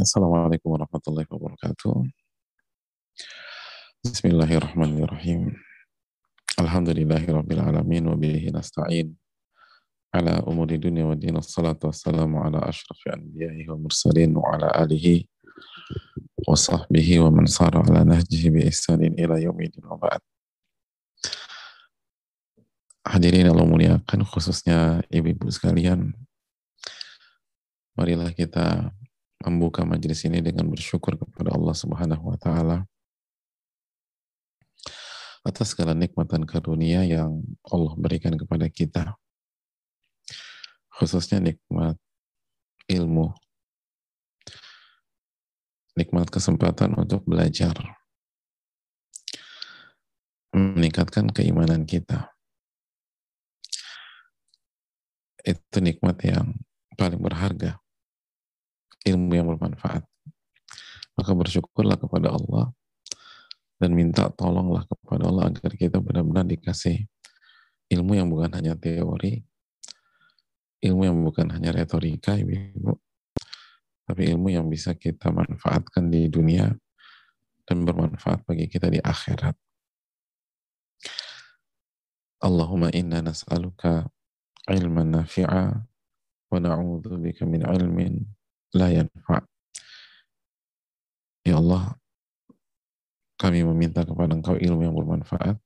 Assalamualaikum warahmatullahi wabarakatuh. Bismillahirrahmanirrahim. Alhamdulillahirabbil alamin wa bihi nasta'in ala umuri dunya wa din assalatu wassalamu ala asyrafil anbiya'i mursalin wa alihi wa sahbihi wa man sara ala nahjihi bi ihsanin ila yaumidin wa ba'd. Hadirin Allah muliakan khususnya ibu-ibu sekalian marilah kita membuka majelis ini dengan bersyukur kepada Allah Subhanahu wa taala atas segala nikmat dan karunia yang Allah berikan kepada kita. Khususnya nikmat ilmu. Nikmat kesempatan untuk belajar. Meningkatkan keimanan kita. Itu nikmat yang paling berharga ilmu yang bermanfaat. Maka bersyukurlah kepada Allah dan minta tolonglah kepada Allah agar kita benar-benar dikasih ilmu yang bukan hanya teori, ilmu yang bukan hanya retorika, ibu-ibu, tapi ilmu yang bisa kita manfaatkan di dunia dan bermanfaat bagi kita di akhirat. Allahumma inna nas'aluka ilman nafi'a wa na'udhu bika min ilmin la yanfa. Ya Allah, kami meminta kepada Engkau ilmu yang bermanfaat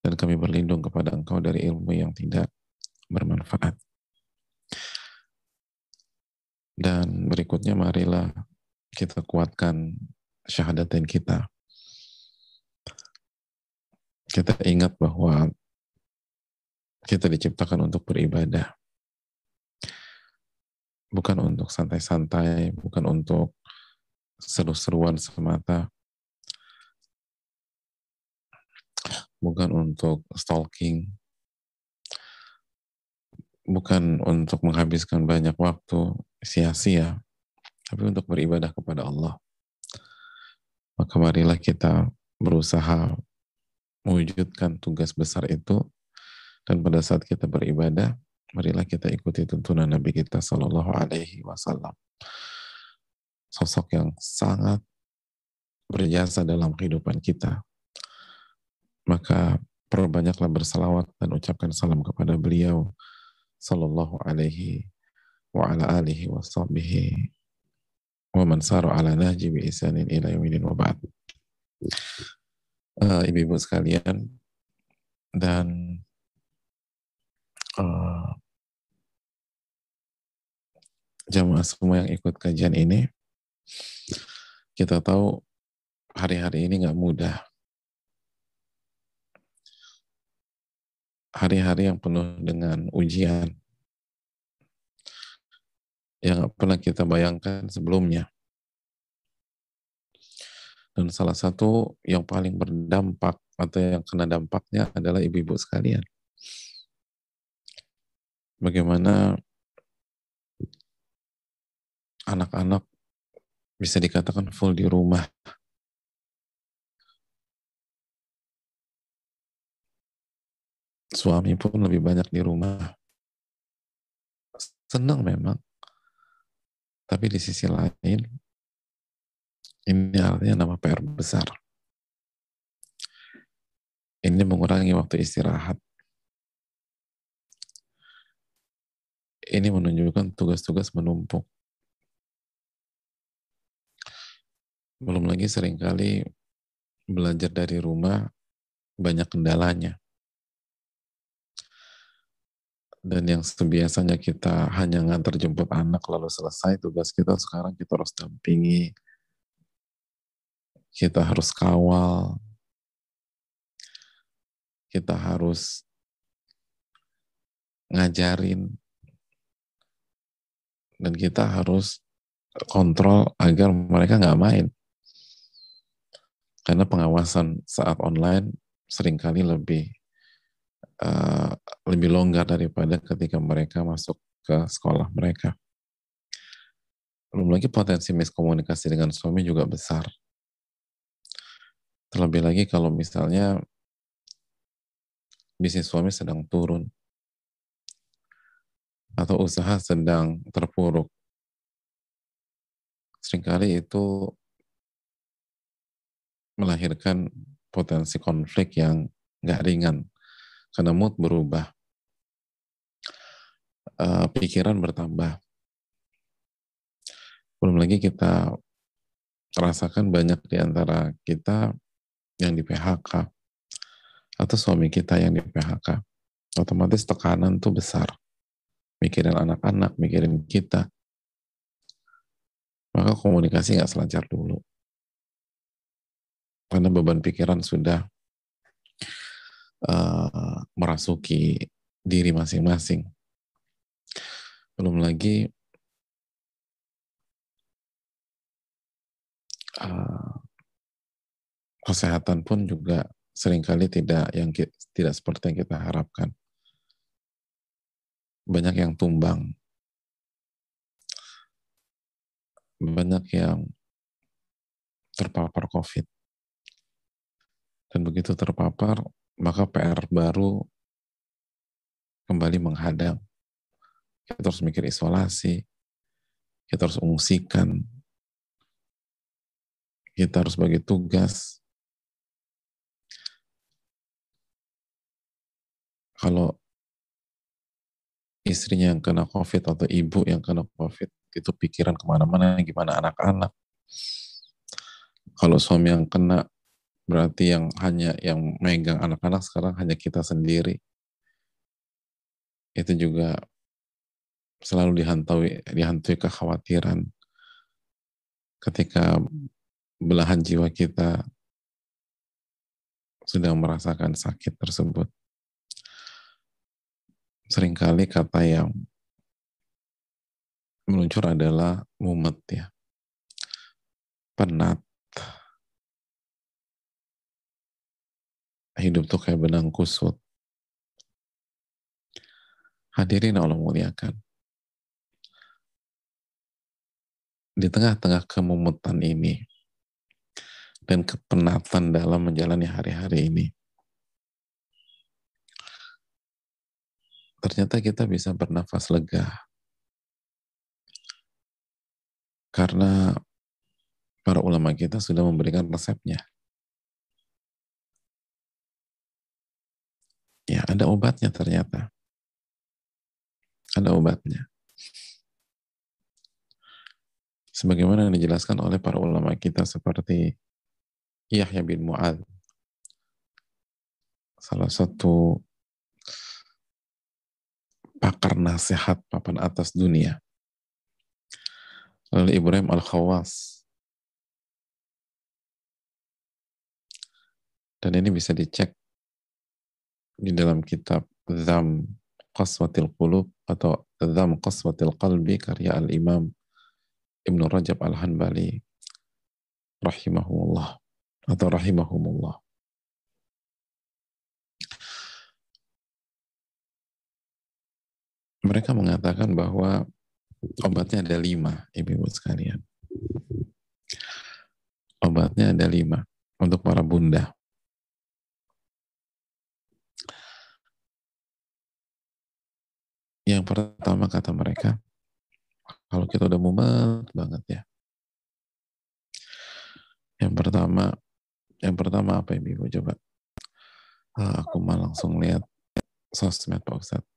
dan kami berlindung kepada Engkau dari ilmu yang tidak bermanfaat. Dan berikutnya marilah kita kuatkan syahadatin kita. Kita ingat bahwa kita diciptakan untuk beribadah bukan untuk santai-santai, bukan untuk seru-seruan semata, bukan untuk stalking, bukan untuk menghabiskan banyak waktu sia-sia, tapi untuk beribadah kepada Allah. Maka marilah kita berusaha mewujudkan tugas besar itu. Dan pada saat kita beribadah marilah kita ikuti tuntunan Nabi kita Shallallahu Alaihi Wasallam. Sosok yang sangat berjasa dalam kehidupan kita. Maka perbanyaklah bersalawat dan ucapkan salam kepada beliau Sallallahu Alaihi wa ala alihi wa sahbihi wa man saru ala nahji bi isanin ila yawmidin wa ba'd. Uh, ibu-ibu sekalian dan uh, jamaah semua yang ikut kajian ini, kita tahu hari-hari ini nggak mudah. Hari-hari yang penuh dengan ujian yang nggak pernah kita bayangkan sebelumnya. Dan salah satu yang paling berdampak atau yang kena dampaknya adalah ibu-ibu sekalian. Bagaimana anak-anak bisa dikatakan full di rumah. Suami pun lebih banyak di rumah. Senang memang. Tapi di sisi lain, ini artinya nama PR besar. Ini mengurangi waktu istirahat. Ini menunjukkan tugas-tugas menumpuk. Belum lagi sering kali belajar dari rumah banyak kendalanya. Dan yang sebiasanya kita hanya ngantar jemput anak lalu selesai tugas kita sekarang kita harus dampingi, kita harus kawal, kita harus ngajarin, dan kita harus kontrol agar mereka nggak main. Karena pengawasan saat online sering kali lebih uh, lebih longgar daripada ketika mereka masuk ke sekolah mereka. Belum lagi potensi miskomunikasi dengan suami juga besar. Terlebih lagi kalau misalnya bisnis suami sedang turun atau usaha sedang terpuruk sering kali itu melahirkan potensi konflik yang nggak ringan karena mood berubah, uh, pikiran bertambah. Belum lagi kita rasakan banyak di antara kita yang di PHK atau suami kita yang di PHK. Otomatis tekanan tuh besar. Mikirin anak-anak, mikirin kita. Maka komunikasi nggak selancar dulu. Karena beban pikiran sudah uh, merasuki diri masing-masing. Belum lagi uh, kesehatan pun juga sering kali tidak yang tidak seperti yang kita harapkan. Banyak yang tumbang. Banyak yang terpapar COVID. Dan begitu terpapar, maka PR baru kembali menghadang. Kita harus mikir isolasi, kita harus ungsikan, kita harus bagi tugas. Kalau istrinya yang kena COVID atau ibu yang kena COVID, itu pikiran ke mana-mana, gimana anak-anak. Kalau suami yang kena, berarti yang hanya yang megang anak-anak sekarang hanya kita sendiri. Itu juga selalu dihantui, dihantui kekhawatiran ketika belahan jiwa kita sedang merasakan sakit tersebut. Seringkali kata yang meluncur adalah mumet ya. Penat. Hidup tuh kayak benang kusut. Hadirin Allah muliakan. Di tengah-tengah kemumetan ini, dan kepenatan dalam menjalani hari-hari ini. Ternyata kita bisa bernafas lega. Karena para ulama kita sudah memberikan resepnya. Ya, ada obatnya ternyata. Ada obatnya. Sebagaimana yang dijelaskan oleh para ulama kita seperti Yahya bin Mu'ad salah satu pakar nasihat papan atas dunia lalu Ibrahim Al-Khawas dan ini bisa dicek di dalam kitab Zam Qaswatil Qulub atau Zam Qaswatil Qalbi karya Al-Imam Ibnu Rajab Al-Hanbali rahimahullah atau rahimahumullah. Mereka mengatakan bahwa obatnya ada lima, ibu-ibu sekalian. Obatnya ada lima untuk para bunda. Yang pertama kata mereka, kalau kita udah mumet banget ya. Yang pertama yang pertama apa ini Ibu coba? Ah, aku mah langsung lihat sosmed Pak Ustadz.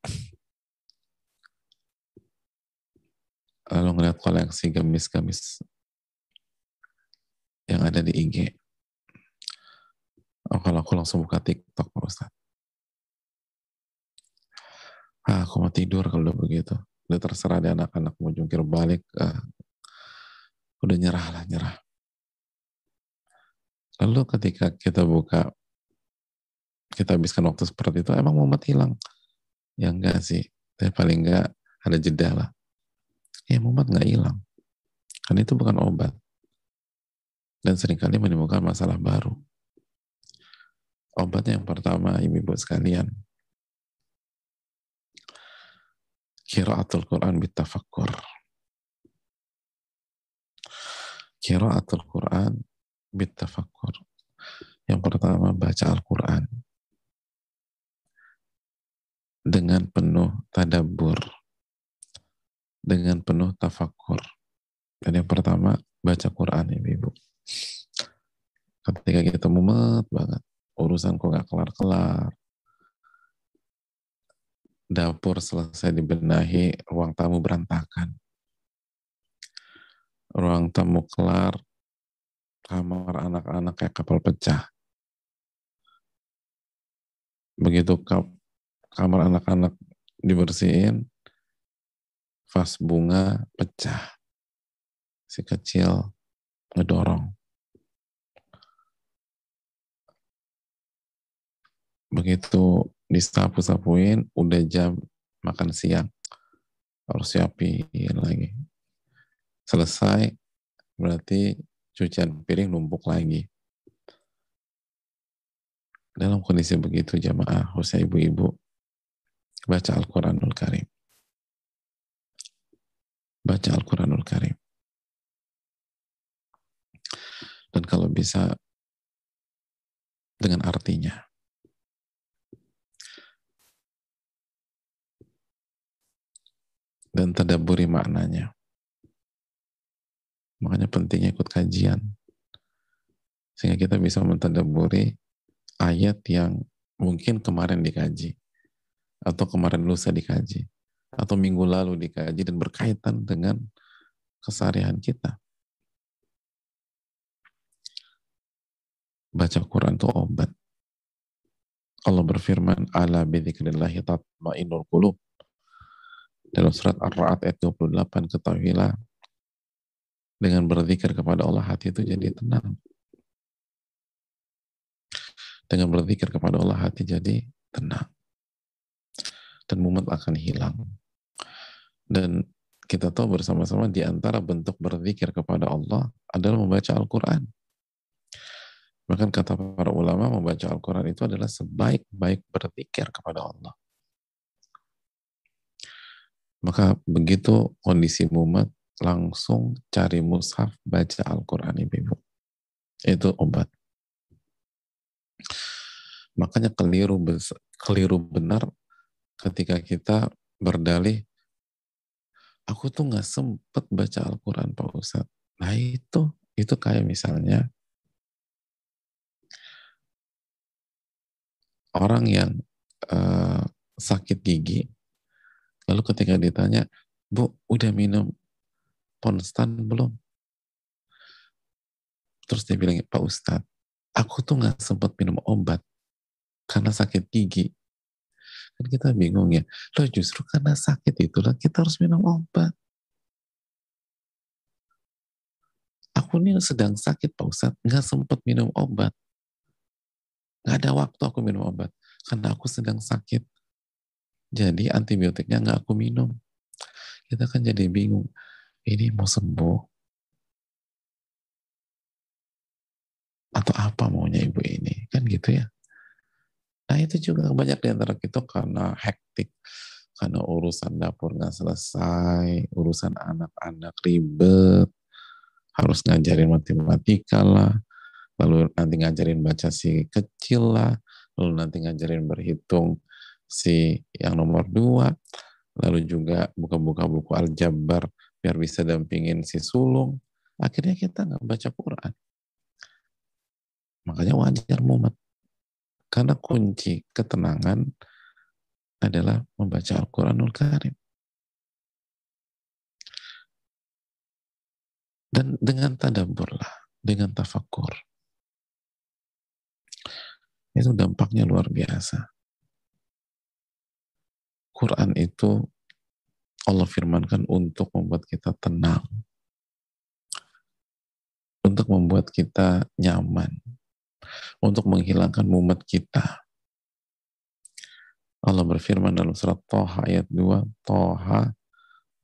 Lalu ngeliat koleksi gamis-gamis yang ada di IG. Oh, kalau aku langsung buka TikTok Pak Ustadz. Ah, aku mau tidur kalau begitu. Udah terserah di anak-anak mau jungkir balik. Ah, udah nyerah lah, nyerah. Lalu ketika kita buka, kita habiskan waktu seperti itu, emang mumet hilang? Ya enggak sih, tapi paling enggak ada jeda lah. Ya mumet enggak hilang. Karena itu bukan obat. Dan sering kali menimbulkan masalah baru. Obatnya yang pertama, ibu-ibu sekalian, kiraatul Quran bitafakkur. Kiraatul Quran bitafakkur. Yang pertama baca Al-Quran dengan penuh tadabur, dengan penuh tafakur. Dan yang pertama baca Quran ibu-ibu. Ketika kita mumet banget, urusan kok gak kelar-kelar, dapur selesai dibenahi, ruang tamu berantakan. Ruang tamu kelar, kamar anak-anak kayak kapal pecah. Begitu kamar anak-anak dibersihin, vas bunga pecah. Si kecil ngedorong. Begitu disapu-sapuin, udah jam makan siang. Harus siapin lagi. Selesai, berarti cucian piring numpuk lagi. Dalam kondisi begitu jamaah, khususnya ibu-ibu, baca Al-Quranul Karim baca Al-Quranul Karim. Dan kalau bisa dengan artinya. Dan tadaburi maknanya. Makanya pentingnya ikut kajian. Sehingga kita bisa mentadaburi ayat yang mungkin kemarin dikaji. Atau kemarin lusa dikaji atau minggu lalu dikaji dan berkaitan dengan keseharian kita. Baca Quran itu obat. Allah berfirman, Ala bidzikrillahi qulub. Dalam surat Ar-Ra'd ayat 28, ketahuilah dengan berzikir kepada Allah hati itu jadi tenang. Dengan berzikir kepada Allah hati jadi tenang dan mumet akan hilang. Dan kita tahu bersama-sama di antara bentuk berzikir kepada Allah adalah membaca Al-Quran. Bahkan kata para ulama membaca Al-Quran itu adalah sebaik-baik berzikir kepada Allah. Maka begitu kondisi mumet, langsung cari mushaf, baca Al-Quran ibu-ibu. Itu obat. Makanya keliru, keliru benar ketika kita berdalih, aku tuh nggak sempet baca Al-Quran Pak Ustadz. Nah itu, itu kayak misalnya orang yang uh, sakit gigi, lalu ketika ditanya, Bu, udah minum konstan belum? Terus dia bilang, Pak Ustadz, aku tuh nggak sempat minum obat karena sakit gigi. Kan kita bingung ya. Loh justru karena sakit itulah kita harus minum obat. Aku ini sedang sakit Pak Ustadz, nggak sempat minum obat. Nggak ada waktu aku minum obat. Karena aku sedang sakit. Jadi antibiotiknya nggak aku minum. Kita kan jadi bingung. Ini mau sembuh. Atau apa maunya ibu ini? Kan gitu ya. Nah itu juga banyak di antara kita karena hektik, karena urusan dapur nggak selesai, urusan anak-anak ribet, harus ngajarin matematika lah, lalu nanti ngajarin baca si kecil lah, lalu nanti ngajarin berhitung si yang nomor dua, lalu juga buka-buka buku aljabar biar bisa dampingin si sulung. Akhirnya kita nggak baca Quran. Makanya wajar mumet. Karena kunci ketenangan adalah membaca Al-Quranul Karim. Dan dengan tadabburlah, dengan tafakur. Itu dampaknya luar biasa. Quran itu Allah firmankan untuk membuat kita tenang. Untuk membuat kita nyaman untuk menghilangkan mumet kita. Allah berfirman dalam surat Toha ayat 2, Toha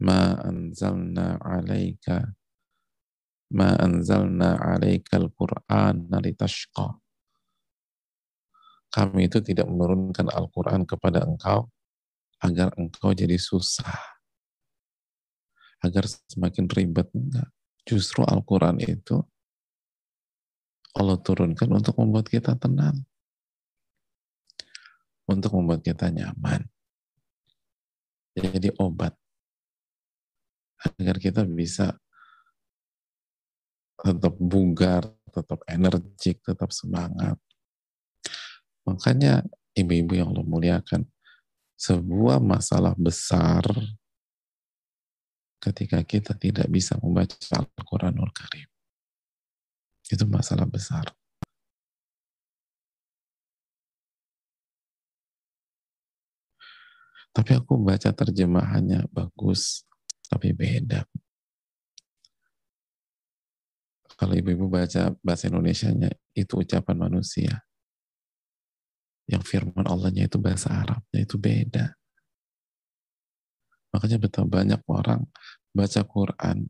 ma anzalna alaika ma anzalna alaika al-Qur'an litashqa. Kami itu tidak menurunkan Al-Quran kepada engkau agar engkau jadi susah. Agar semakin ribet. Enggak. Justru Al-Quran itu Allah turunkan untuk membuat kita tenang. Untuk membuat kita nyaman. Jadi obat. Agar kita bisa tetap bugar, tetap energik, tetap semangat. Makanya ibu-ibu yang Allah muliakan, sebuah masalah besar ketika kita tidak bisa membaca Al-Quranul Karim. Itu masalah besar. Tapi aku baca terjemahannya bagus, tapi beda. Kalau ibu-ibu baca bahasa Indonesia-nya, itu ucapan manusia. Yang firman Allahnya itu bahasa Arabnya itu beda. Makanya betapa banyak orang baca Quran,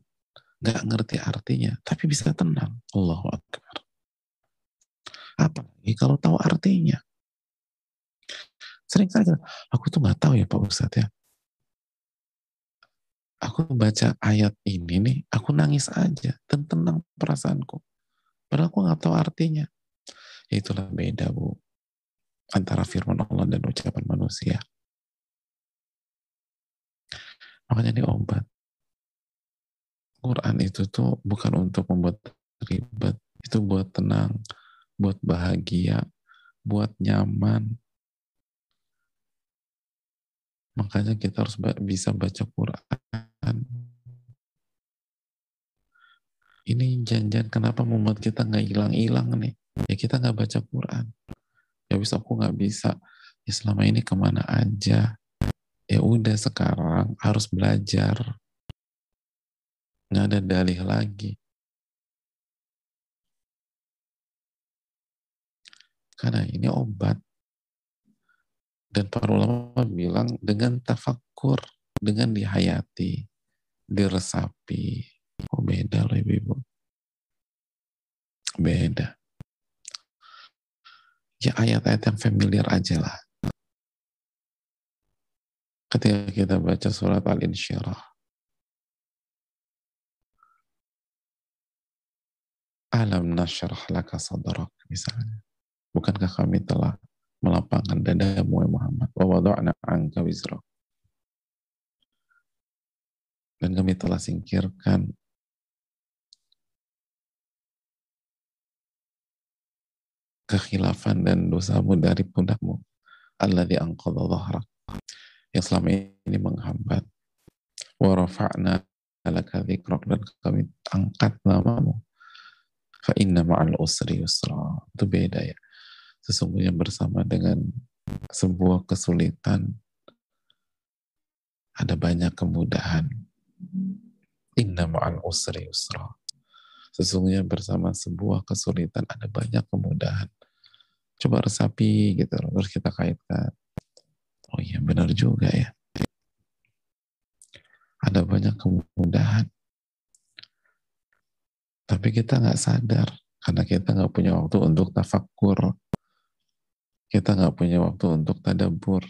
nggak ngerti artinya, tapi bisa tenang. Allahu Akbar. Apalagi kalau tahu artinya. Sering saja, aku tuh nggak tahu ya Pak Ustadz ya. Aku baca ayat ini nih, aku nangis aja dan tenang perasaanku. Padahal aku nggak tahu artinya. Itulah beda bu antara firman Allah dan ucapan manusia. Makanya ini obat. Quran itu tuh bukan untuk membuat ribet, itu buat tenang, buat bahagia, buat nyaman. Makanya kita harus bisa baca Quran. Ini janjian kenapa membuat kita nggak hilang-hilang nih? Ya kita nggak baca Quran. Ya bisa aku nggak bisa. Ya selama ini ke mana aja? Ya udah sekarang harus belajar nggak ada dalih lagi. Karena ini obat. Dan para ulama bilang dengan tafakur, dengan dihayati, diresapi. Oh beda loh ibu-ibu. Beda. Ya ayat-ayat yang familiar aja lah. Ketika kita baca surat Al-Insyirah, Alam nasyrah laka sadrak misalnya. Bukankah kami telah melapangkan dadamu Muhammad wa wada'na anka wizrak. Dan kami telah singkirkan kekhilafan dan dosamu dari pundakmu. Alladhi anqadha. Yang selama ini menghambat. Wa rafa'na laka dhikrak dan kami angkat namamu Fa ma'al usri yusra. Itu beda ya. Sesungguhnya bersama dengan sebuah kesulitan ada banyak kemudahan. Inna ma'al usri yusra. Sesungguhnya bersama sebuah kesulitan ada banyak kemudahan. Coba resapi gitu, terus kita kaitkan. Oh iya benar juga ya. Ada banyak kemudahan. Tapi kita nggak sadar karena kita nggak punya waktu untuk tafakur. Kita nggak punya waktu untuk tadabur.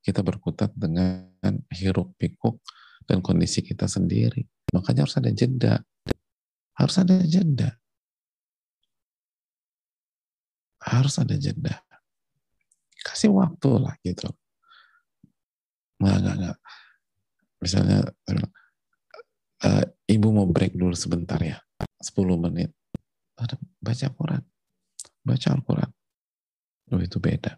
Kita berkutat dengan hiruk pikuk dan kondisi kita sendiri. Makanya harus ada jeda. Harus ada jeda. Harus ada jeda. Kasih waktu lah gitu. Nggak, nggak, nggak. Misalnya, uh, ibu mau break dulu sebentar ya. 10 menit. Baca Quran. Baca Al-Quran. Oh itu beda.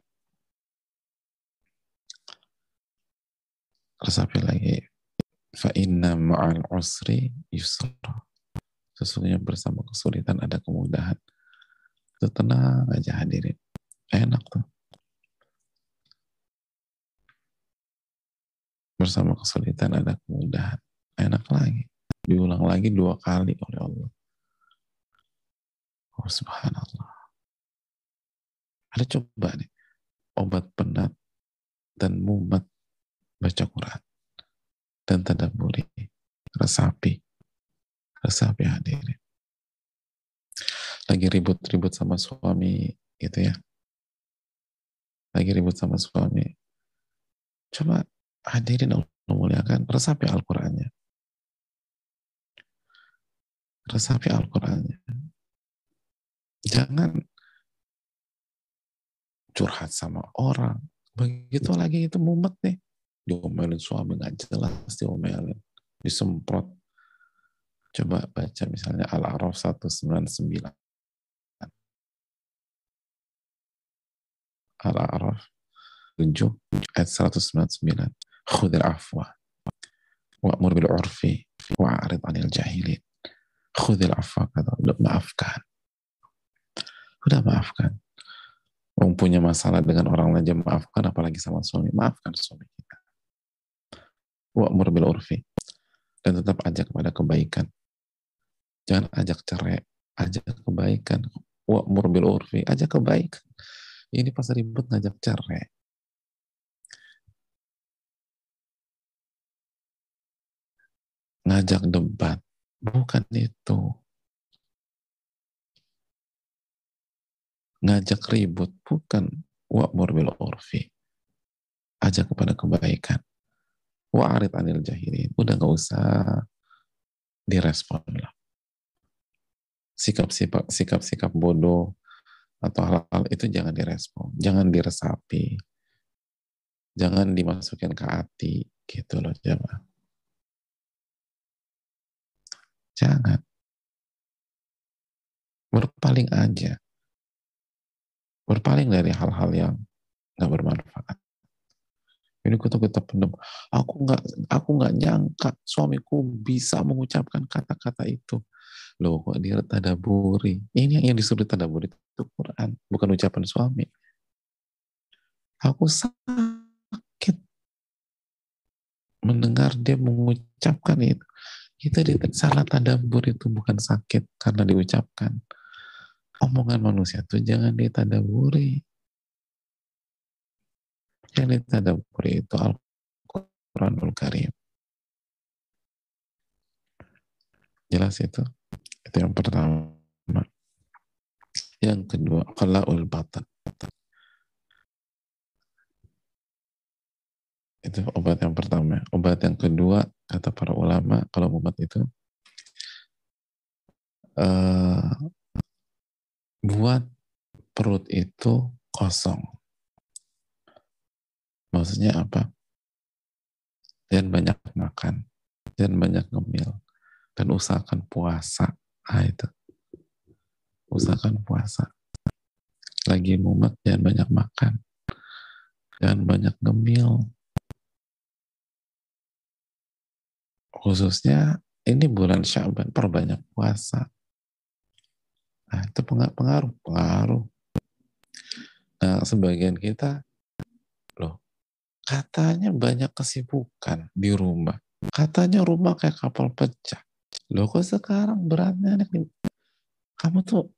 Resapi lagi? Fa inna ma'al usri yusra. Sesungguhnya bersama kesulitan ada kemudahan itu tenang aja hadirin. Enak tuh. Bersama kesulitan ada kemudahan enak lagi. Diulang lagi dua kali oleh Allah. Oh subhanallah. Ada coba nih, obat penat dan mumet baca Quran. Dan tadaburi, resapi, resapi hadirin. Lagi ribut-ribut sama suami gitu ya. Lagi ribut sama suami. Coba hadirin Allah muliakan, resapi Al-Qurannya resapi Al-Qurannya. Jangan curhat sama orang. Begitu lagi itu mumet nih. Diomelin suami nggak jelas, diomelin. Disemprot. Coba baca misalnya Al-A'raf 199. Al-A'raf 7 ayat 199. Khudil afwa wa'mur bil urfi wa'arid anil jahilin. Khudil afwa kata, udah maafkan. Udah maafkan. Orang punya masalah dengan orang lain, maafkan apalagi sama suami. Maafkan suami kita. Wa'mur bil urfi. Dan tetap ajak kepada kebaikan Jangan ajak cerai, ajak kebaikan. Wa'mur bil urfi, ajak kebaikan. Ini pas ribut ngajak cerai. Ngajak debat. Bukan itu. Ngajak ribut. Bukan wa'mur bil urfi. Ajak kepada kebaikan. Wa'arid anil jahilin. Udah gak usah direspon lah sikap-sikap sikap-sikap bodoh atau hal-hal itu jangan direspon, jangan diresapi, jangan dimasukin ke hati, gitu loh jemaah. Jangan. Berpaling aja. Berpaling dari hal-hal yang nggak bermanfaat. Ini kita kita pendem. Aku nggak aku nggak nyangka suamiku bisa mengucapkan kata-kata itu. Loh kok dia tadaburi? Ini yang disuruh tadaburi itu Quran, bukan ucapan suami. Aku sakit mendengar dia mengucapkan itu. Itu dia salah tadabur itu bukan sakit karena diucapkan. Omongan manusia itu jangan ditadaburi. Yang ditadaburi itu Al-Quranul Karim. Jelas itu? Itu yang pertama. Yang kedua, qalaul batan. Itu obat yang pertama. Obat yang kedua, kata para ulama, kalau obat itu, uh, buat perut itu kosong. Maksudnya apa? Dan banyak makan. Dan banyak ngemil. Dan usahakan puasa Nah itu. Usahakan puasa. Lagi mumet, jangan banyak makan. Jangan banyak gemil. Khususnya ini bulan Syaban, perbanyak puasa. Nah, itu pengaruh, pengaruh. Nah, sebagian kita, loh, katanya banyak kesibukan di rumah. Katanya rumah kayak kapal pecah. Loh kok sekarang beratnya naik kamu tuh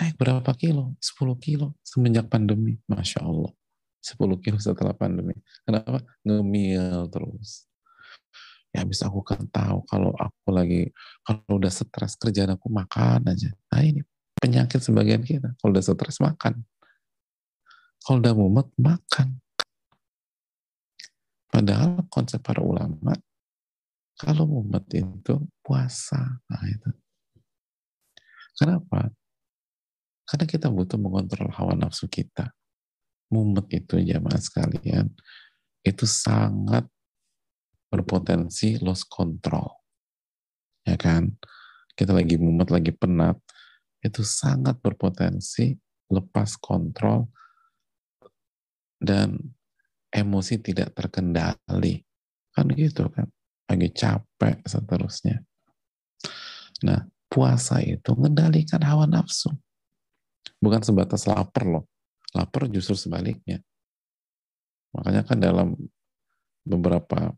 naik berapa kilo? 10 kilo semenjak pandemi. Masya Allah. 10 kilo setelah pandemi. Kenapa? Ngemil terus. Ya bisa aku kan tahu kalau aku lagi, kalau udah stres kerjaan aku makan aja. Nah ini penyakit sebagian kita. Kalau udah stres makan. Kalau udah mumet makan. Padahal konsep para ulama kalau mumet itu puasa. Nah itu. Kenapa? Karena kita butuh mengontrol hawa nafsu kita. Mumet itu jamaah sekalian, itu sangat berpotensi lost control. Ya kan? Kita lagi mumet, lagi penat, itu sangat berpotensi lepas kontrol dan emosi tidak terkendali. Kan gitu kan lagi capek, seterusnya. Nah, puasa itu mengendalikan hawa nafsu. Bukan sebatas lapar loh. Lapar justru sebaliknya. Makanya kan dalam beberapa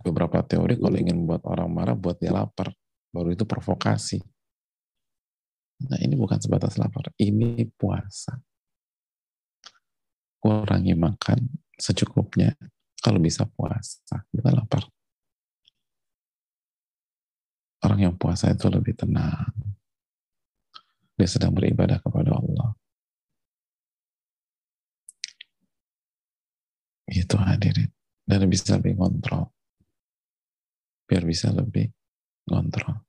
beberapa teori kalau ingin membuat orang marah, buat dia lapar. Baru itu provokasi. Nah ini bukan sebatas lapar, ini puasa. Kurangi makan secukupnya, kalau bisa puasa, bukan lapar. Orang yang puasa itu lebih tenang. Dia sedang beribadah kepada Allah. Itu hadirin. Dan bisa lebih kontrol. Biar bisa lebih kontrol.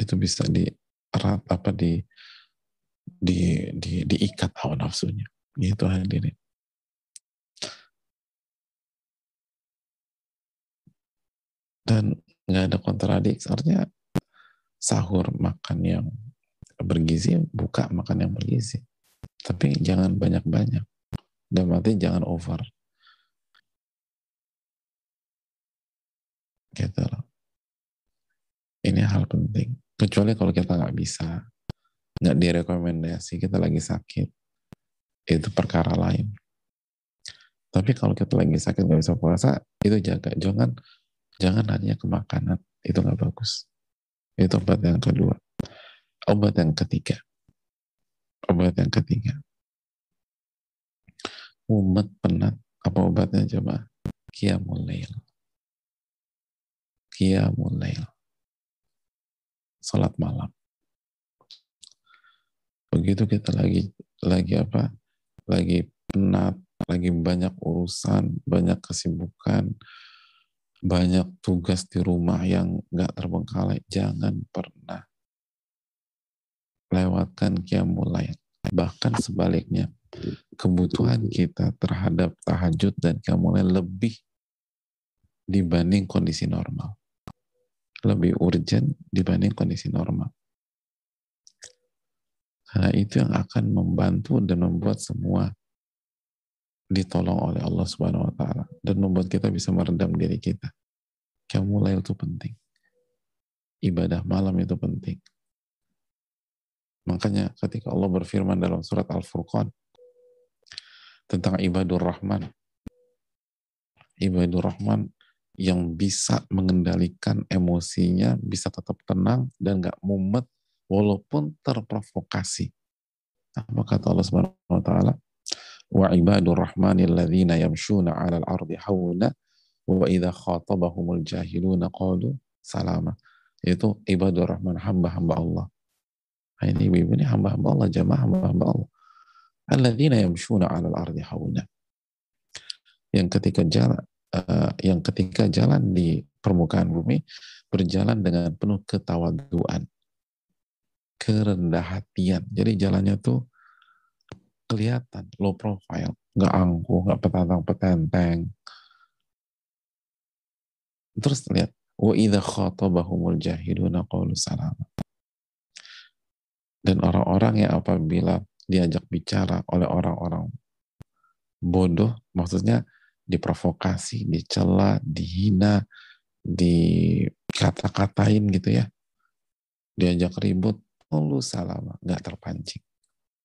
Itu bisa di erat apa di di di diikat hawa nafsunya. Gitu hadirin. dan nggak ada kontradiksi artinya sahur makan yang bergizi buka makan yang bergizi. Tapi jangan banyak-banyak. Dan mati jangan over. Gitu loh. Ini hal penting. Kecuali kalau kita nggak bisa nggak direkomendasi kita lagi sakit. Itu perkara lain. Tapi kalau kita lagi sakit nggak bisa puasa itu jaga. Jangan jangan hanya ke makanan. Itu nggak bagus itu obat yang kedua. Obat yang ketiga. Obat yang ketiga. Umat penat. Apa obatnya coba? Qiyamul lail. Qiyamul lail. Salat malam. Begitu kita lagi lagi apa? Lagi penat lagi banyak urusan banyak kesibukan banyak tugas di rumah yang nggak terbengkalai, jangan pernah lewatkan mulai. Bahkan sebaliknya, kebutuhan kita terhadap tahajud dan mulai lebih dibanding kondisi normal. Lebih urgent dibanding kondisi normal. Karena itu yang akan membantu dan membuat semua ditolong oleh Allah Subhanahu wa taala dan membuat kita bisa meredam diri kita. mulai itu penting. Ibadah malam itu penting. Makanya ketika Allah berfirman dalam surat Al-Furqan tentang ibadur rahman, ibadur rahman yang bisa mengendalikan emosinya, bisa tetap tenang dan gak mumet walaupun terprovokasi. Apa kata Allah Subhanahu wa taala? Wa ibadur rahmanil ladzina yamshuna 'alal ardi hauna wa idza khatabahumul jahiluna itu ibadur rahman hamba-hamba Allah. Nah, ini ibu ini hamba-hamba Allah jamaah hamba-hamba Allah. Alladzina yamshuna 'alal ardi hauna yang ketika jalan uh, yang ketika jalan di permukaan bumi berjalan dengan penuh ketawaduan kerendah hatian. Jadi jalannya tuh kelihatan low profile, nggak angkuh, nggak petantang petenteng. Terus lihat, wa idza khatabahumul jahiluna qalu salama. Dan orang-orang yang apabila diajak bicara oleh orang-orang bodoh, maksudnya diprovokasi, dicela, dihina, dikata-katain gitu ya, diajak ribut, lu salama, nggak terpancing,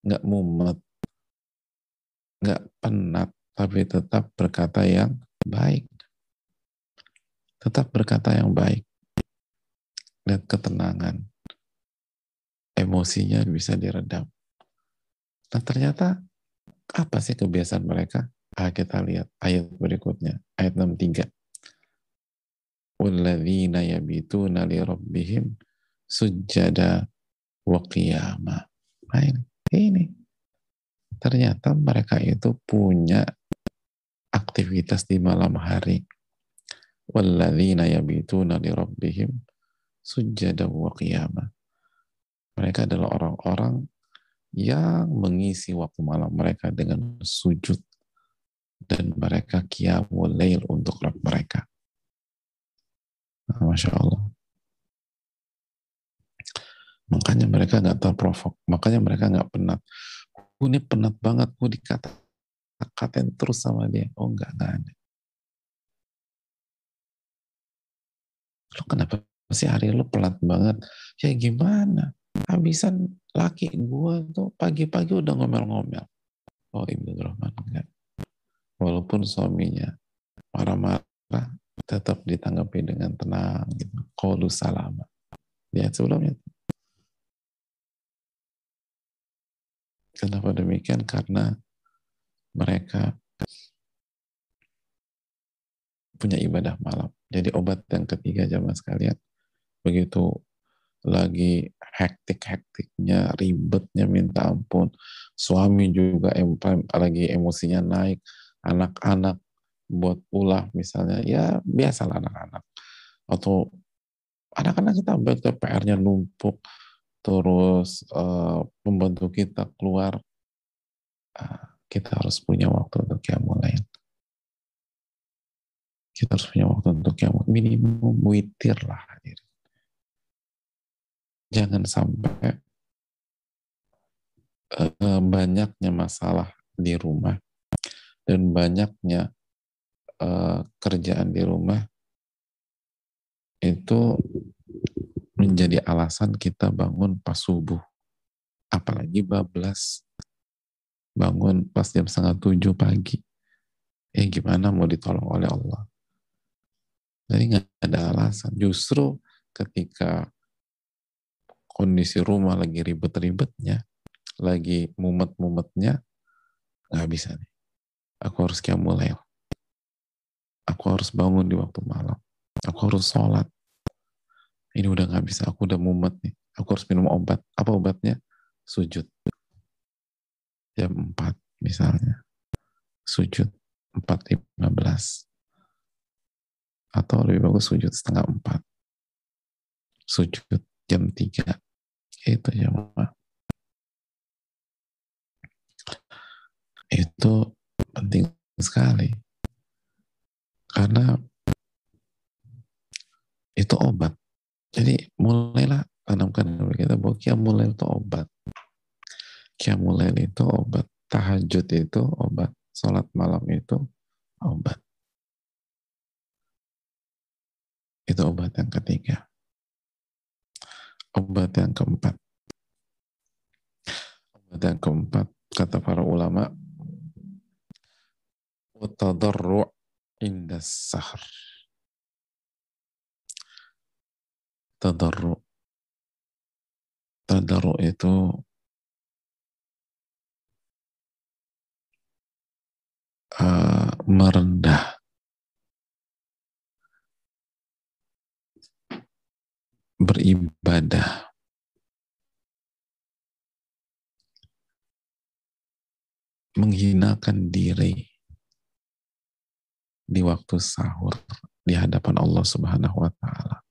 nggak mumet, nggak penat, tapi tetap berkata yang baik. Tetap berkata yang baik. Dan ketenangan. Emosinya bisa diredam. Nah ternyata apa sih kebiasaan mereka? Ah, kita lihat ayat berikutnya, ayat 63. وَالَّذِينَ يَبِيتُونَ لِرَبِّهِمْ sujada wa qiyama. Nah ini, ini ternyata mereka itu punya aktivitas di malam hari. Walladzina yabituna li rabbihim sujada wa qiyama. Mereka adalah orang-orang yang mengisi waktu malam mereka dengan sujud dan mereka qiyamul lail untuk Rabb mereka. Masya Allah. Makanya mereka nggak terprovok, makanya mereka nggak penat gue ini penat banget gue dikata terus sama dia oh enggak enggak ada lo kenapa sih hari lo pelat banget ya gimana habisan laki gue tuh pagi-pagi udah ngomel-ngomel oh ibu Rahman enggak walaupun suaminya marah-marah tetap ditanggapi dengan tenang gitu. Qalu salama. Lihat sebelumnya. Kenapa demikian? Karena mereka punya ibadah malam. Jadi obat yang ketiga zaman sekalian, begitu lagi hektik-hektiknya, ribetnya minta ampun, suami juga em lagi emosinya naik, anak-anak buat ulah misalnya, ya biasalah anak-anak. Atau anak-anak kita baik PR-nya numpuk, terus uh, membantu kita keluar, uh, kita harus punya waktu untuk yang lain. kita harus punya waktu untuk yang minimum witir lah hadir. Jangan sampai uh, banyaknya masalah di rumah dan banyaknya uh, kerjaan di rumah itu menjadi alasan kita bangun pas subuh. Apalagi bablas bangun pas jam setengah tujuh pagi. Eh gimana mau ditolong oleh Allah? Jadi nggak ada alasan. Justru ketika kondisi rumah lagi ribet-ribetnya, lagi mumet-mumetnya, nggak bisa nih. Aku harus mulai. Aku harus bangun di waktu malam. Aku harus sholat. Ini udah nggak bisa. Aku udah mumet nih. Aku harus minum obat. Apa obatnya? Sujud. Jam 4 misalnya. Sujud 4.15. Atau lebih bagus sujud setengah 4. Sujud jam 3. Itu ya Itu penting sekali. Karena itu obat. Jadi mulailah tanamkan kita bahwa mulai itu obat. mulai itu obat. Tahajud itu obat. Sholat malam itu obat. Itu obat yang ketiga. Obat yang keempat. Obat yang keempat, kata para ulama, وتضرع عند السحر tadarru. Tadarru itu uh, merendah. Beribadah. Menghinakan diri di waktu sahur di hadapan Allah Subhanahu wa taala.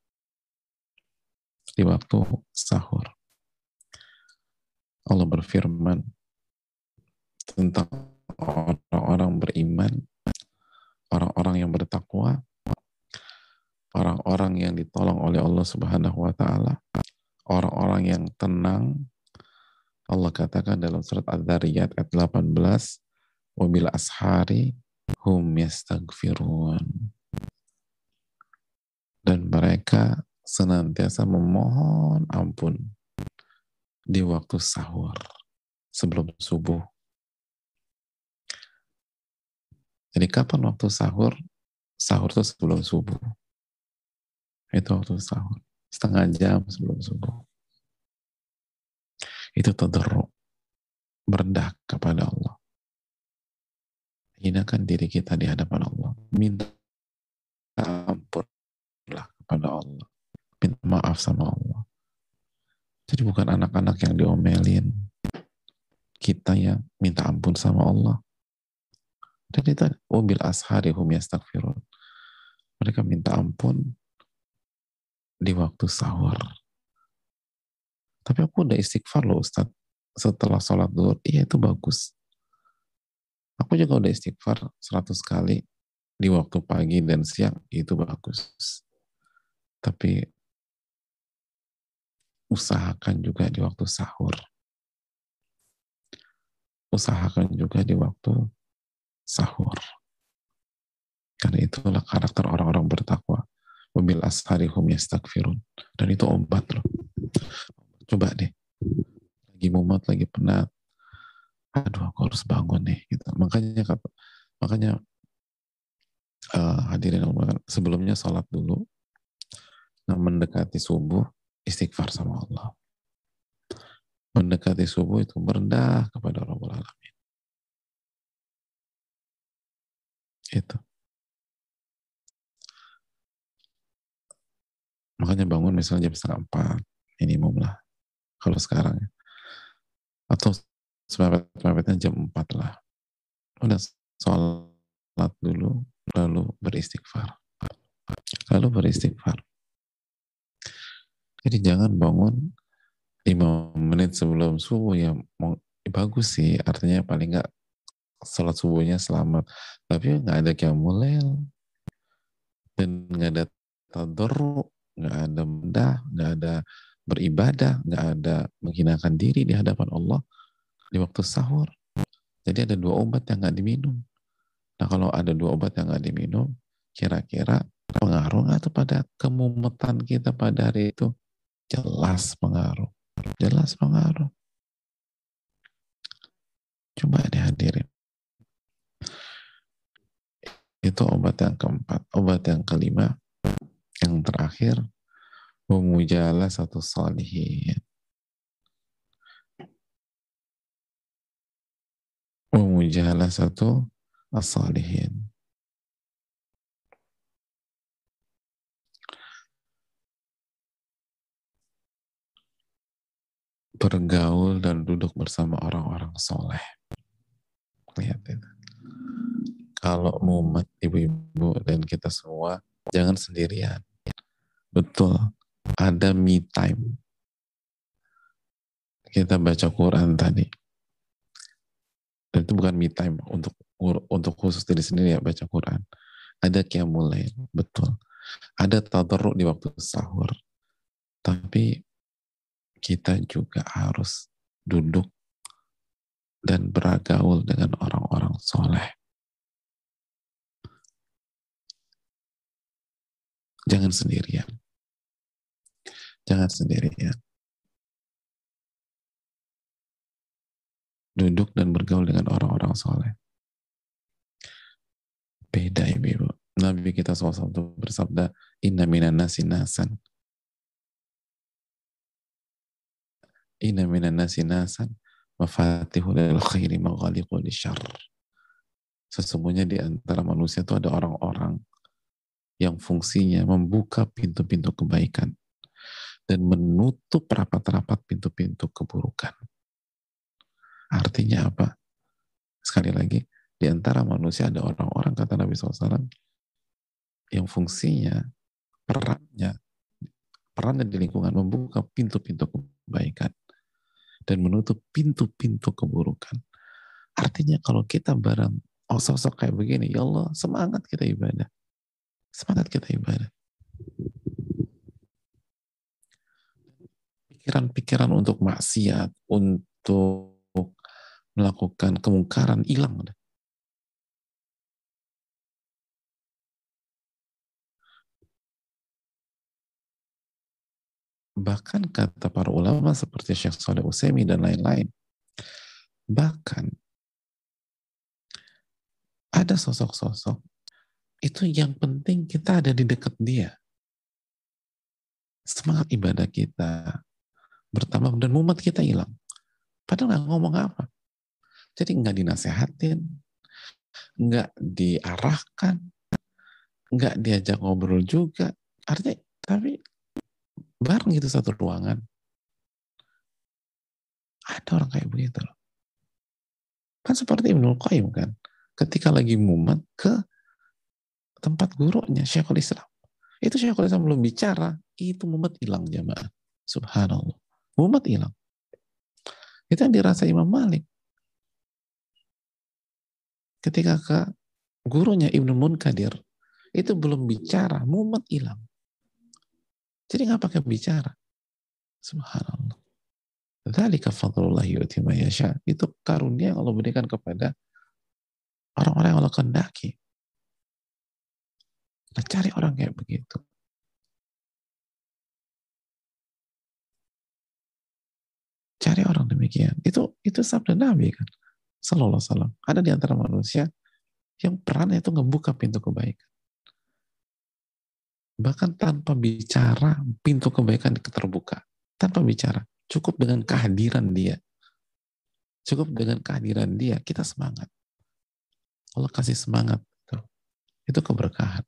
Di waktu sahur. Allah berfirman tentang orang-orang beriman, orang-orang yang bertakwa, orang-orang yang ditolong oleh Allah Subhanahu wa taala, orang-orang yang tenang. Allah katakan dalam surat Ad-Dariyat ayat 18, "Wabil ashari hum yastaghfirun dan mereka senantiasa memohon ampun di waktu sahur sebelum subuh. Jadi kapan waktu sahur? Sahur itu sebelum subuh. Itu waktu sahur. Setengah jam sebelum subuh. Itu tadarru. Merendah kepada Allah hinakan diri kita di hadapan Allah. Minta ampunlah kepada Allah. Minta maaf sama Allah. Jadi bukan anak-anak yang diomelin. Kita yang minta ampun sama Allah. Dan itu mobil ashari hum yastaghfirun. Mereka minta ampun di waktu sahur. Tapi aku udah istighfar loh Ustaz. Setelah sholat duhur, iya itu bagus. Aku juga udah istighfar 100 kali di waktu pagi dan siang, itu bagus. Tapi usahakan juga di waktu sahur. Usahakan juga di waktu sahur. Karena itulah karakter orang-orang bertakwa. Wabil ashari hum yastakfirun. Dan itu obat loh. Coba deh. Lagi mumet, lagi penat, aduh aku harus bangun nih gitu makanya makanya uh, hadirin sebelumnya sholat dulu nah mendekati subuh istighfar sama Allah mendekati subuh itu merendah kepada Rabbul Alamin itu makanya bangun misalnya jam setengah empat minimum lah kalau sekarang ya. atau semepet-mepetnya jam 4 lah. Udah sholat dulu, lalu beristighfar. Lalu beristighfar. Jadi jangan bangun 5 menit sebelum subuh ya bagus sih, artinya paling nggak sholat subuhnya selamat. Tapi nggak ada mulai dan nggak ada tadarru, nggak ada mendah, nggak ada beribadah, nggak ada menghinakan diri di hadapan Allah di waktu sahur. Jadi ada dua obat yang nggak diminum. Nah kalau ada dua obat yang nggak diminum, kira-kira pengaruh tuh pada kemumetan kita pada hari itu? Jelas pengaruh. Jelas pengaruh. Coba dihadirin. Itu obat yang keempat. Obat yang kelima, yang terakhir, memujalah satu salihin. Memujalah satu as-salihin. Bergaul dan duduk bersama orang-orang soleh. Lihat itu kalau mumet ibu-ibu dan kita semua jangan sendirian. Betul, ada me time. Kita baca Quran tadi. Dan itu bukan me time untuk untuk khusus diri sendiri ya baca Quran. Ada mulai betul. Ada tadarruk di waktu sahur. Tapi kita juga harus duduk dan beragaul dengan orang-orang soleh. Jangan sendirian. Jangan sendirian. Duduk dan bergaul dengan orang-orang soleh. Beda ibu-ibu. Nabi kita SAW bersabda, Inna minan nasi nasan. Inna minan nasi nasan. Mafatihu lil khairi maghaliqu li syarr. Sesungguhnya di antara manusia itu ada orang-orang yang fungsinya membuka pintu-pintu kebaikan dan menutup rapat-rapat pintu-pintu keburukan. Artinya apa? Sekali lagi, di antara manusia ada orang-orang, kata Nabi SAW, yang fungsinya, perannya, perannya di lingkungan membuka pintu-pintu kebaikan dan menutup pintu-pintu keburukan. Artinya kalau kita bareng oh sosok kayak begini, ya Allah semangat kita ibadah. Semangat kita ibadah. Pikiran-pikiran untuk maksiat, untuk melakukan kemungkaran hilang. Bahkan kata para ulama seperti Syekh Saleh Utsaimin dan lain-lain, bahkan ada sosok-sosok itu yang penting kita ada di dekat dia. Semangat ibadah kita bertambah dan mumet kita hilang. Padahal nggak ngomong apa. Jadi nggak dinasehatin, nggak diarahkan, nggak diajak ngobrol juga. Artinya, tapi bareng gitu satu ruangan. Ada orang kayak begitu. Kan seperti Ibnu Qayyim kan. Ketika lagi mumet ke tempat gurunya Syekhul Islam. Itu Syekhul Islam belum bicara, itu mumet hilang jamaah. Subhanallah. Mumet hilang. Itu yang dirasa Imam Malik. Ketika ke gurunya Ibnu Munkadir, itu belum bicara, mumet hilang. Jadi nggak pakai bicara. Subhanallah. Dzalika fadlullah yu'ti yasha. Itu karunia yang Allah berikan kepada orang-orang yang Allah kehendaki. Nah, cari orang kayak begitu. Cari orang demikian. Itu itu sabda Nabi kan. Sallallahu alaihi. Ada di antara manusia yang perannya itu ngebuka pintu kebaikan. Bahkan tanpa bicara, pintu kebaikan terbuka. Tanpa bicara. Cukup dengan kehadiran dia. Cukup dengan kehadiran dia, kita semangat. Allah kasih semangat. Itu, itu keberkahan.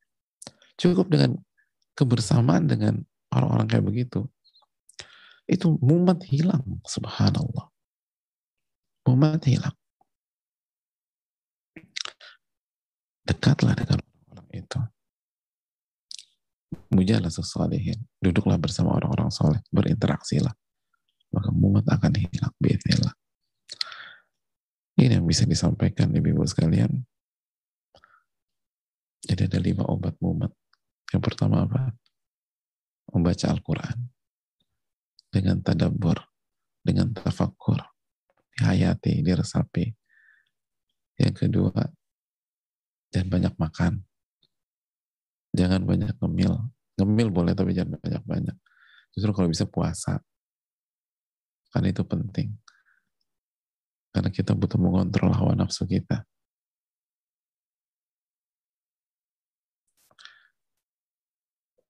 Cukup dengan kebersamaan dengan orang-orang kayak begitu. Itu mumet hilang, subhanallah. Mumet hilang. Dekatlah dengan orang itu. Mujalah sesalihin. Duduklah bersama orang-orang soleh. Berinteraksilah. Maka mumet akan hilang. Bismillah. Ini yang bisa disampaikan ibu-ibu sekalian. Jadi ada lima obat mumet Yang pertama apa? Membaca Al-Quran dengan tadabbur, dengan tafakur, dihayati, diresapi. Yang kedua, jangan banyak makan. Jangan banyak ngemil. Ngemil boleh tapi jangan banyak-banyak. Justru kalau bisa puasa. Karena itu penting. Karena kita butuh mengontrol hawa nafsu kita.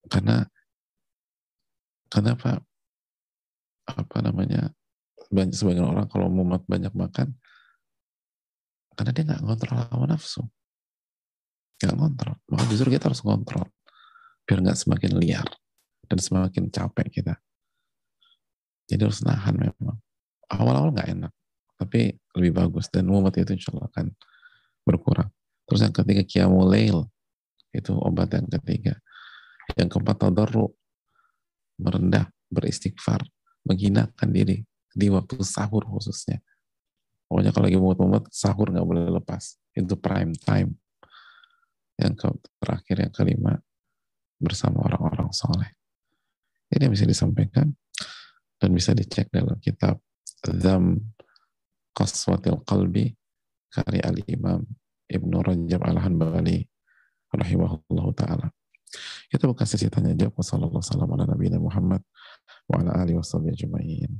Karena kenapa apa namanya banyak sebagian orang kalau mau banyak makan karena dia nggak ngontrol hawa nafsu nggak ngontrol maka justru kita harus ngontrol biar nggak semakin liar dan semakin capek kita. Jadi harus nahan memang. Awal-awal nggak enak tapi lebih bagus. Dan umat itu insya Allah akan berkurang. Terus yang ketiga kiamulail. Itu obat yang ketiga. Yang keempat tadarru merendah beristighfar menghinakan diri di waktu sahur khususnya. Pokoknya kalau lagi mumet-mumet, sahur nggak boleh lepas. Itu prime time. Yang terakhir, yang kelima, bersama orang-orang soleh. Ini bisa disampaikan dan bisa dicek dalam kitab Zam Qaswatil Qalbi karya Al-Imam Ibnu Rajab Al-Hanbali rahimahullah ta'ala. Itu bukan sesi tanya jawab. Wassalamualaikum warahmatullahi wabarakatuh wa ala alihi ajma'in.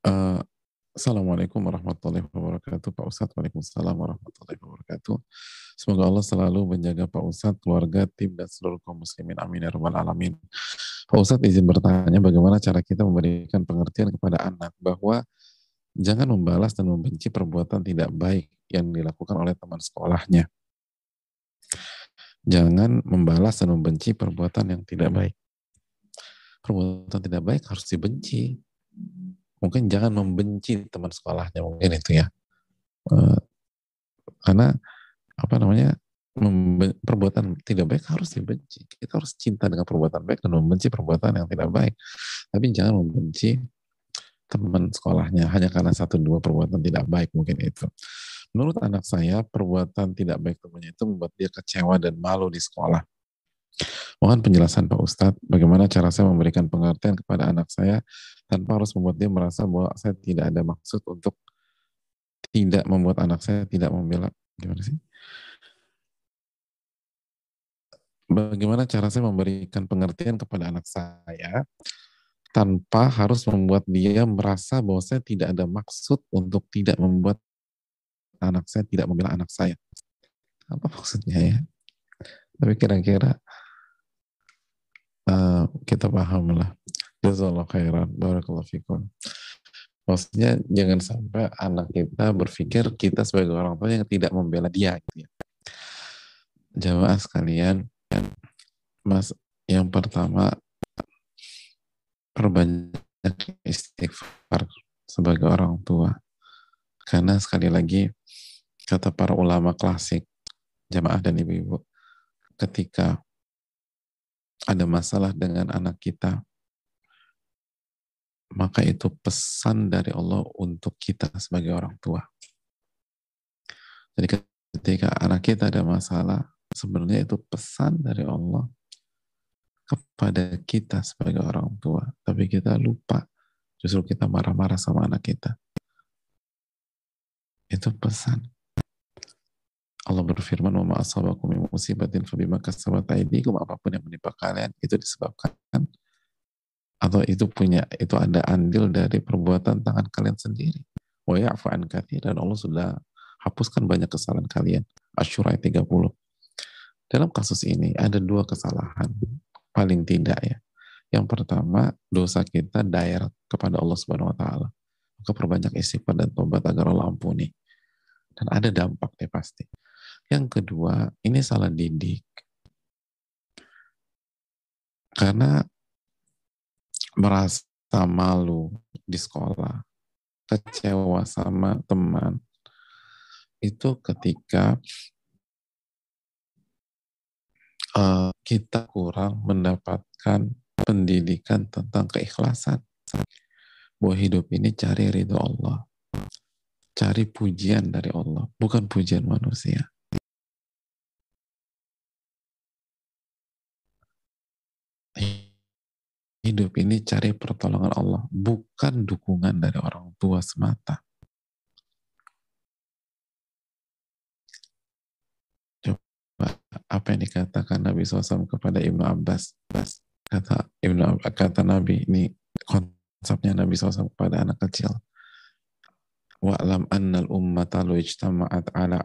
Uh, Assalamualaikum warahmatullahi wabarakatuh. Pak Ustadz Waalaikumsalam warahmatullahi wabarakatuh. Semoga Allah selalu menjaga Pak Ustadz, keluarga, tim, dan seluruh kaum muslimin. Amin ya alamin. Pak Ustadz izin bertanya bagaimana cara kita memberikan pengertian kepada anak bahwa jangan membalas dan membenci perbuatan tidak baik yang dilakukan oleh teman sekolahnya? Jangan membalas dan membenci perbuatan yang tidak baik. Perbuatan tidak baik harus dibenci mungkin jangan membenci teman sekolahnya mungkin itu ya. Uh, karena apa namanya perbuatan tidak baik harus dibenci. Kita harus cinta dengan perbuatan baik dan membenci perbuatan yang tidak baik. Tapi jangan membenci teman sekolahnya hanya karena satu dua perbuatan tidak baik mungkin itu. Menurut anak saya perbuatan tidak baik temannya itu membuat dia kecewa dan malu di sekolah. Mohon penjelasan Pak Ustadz, bagaimana cara saya memberikan pengertian kepada anak saya tanpa harus membuat dia merasa bahwa saya tidak ada maksud untuk tidak membuat anak saya tidak membela. Gimana sih? Bagaimana cara saya memberikan pengertian kepada anak saya tanpa harus membuat dia merasa bahwa saya tidak ada maksud untuk tidak membuat anak saya tidak membela anak saya. Apa maksudnya ya? Tapi kira-kira uh, kita paham lah. Jazakallah khairan. Barakallahu fikum. Maksudnya jangan sampai anak kita berpikir kita sebagai orang tua yang tidak membela dia. Gitu ya. Jamaah sekalian, mas yang pertama perbanyak istighfar sebagai orang tua. Karena sekali lagi kata para ulama klasik, jamaah dan ibu-ibu, ketika ada masalah dengan anak kita, maka itu pesan dari Allah untuk kita sebagai orang tua. Jadi ketika anak kita ada masalah, sebenarnya itu pesan dari Allah kepada kita sebagai orang tua. Tapi kita lupa, justru kita marah-marah sama anak kita. Itu pesan. Allah berfirman, "Wa ma'asabakum min musibatin fa bima kasabat aydikum." Apa pun yang menimpa kalian itu disebabkan atau itu punya itu ada andil dari perbuatan tangan kalian sendiri. Wa ya'fu an dan Allah sudah hapuskan banyak kesalahan kalian. Asyura 30. Dalam kasus ini ada dua kesalahan paling tidak ya. Yang pertama, dosa kita daerah kepada Allah Subhanahu wa taala. Maka perbanyak istighfar dan tobat agar Allah ampuni. Dan ada dampak deh pasti. Yang kedua, ini salah didik. Karena merasa malu di sekolah, kecewa sama teman, itu ketika uh, kita kurang mendapatkan pendidikan tentang keikhlasan. Bahwa hidup ini cari ridho Allah. Cari pujian dari Allah, bukan pujian manusia. Hidup ini cari pertolongan Allah, bukan dukungan dari orang tua semata. apa yang dikatakan Nabi SAW kepada Ibnu Abbas. Kata Ibnu kata Nabi ini konsepnya Nabi SAW kepada anak kecil. Wa'lam annal ummata lu ijtama'at ala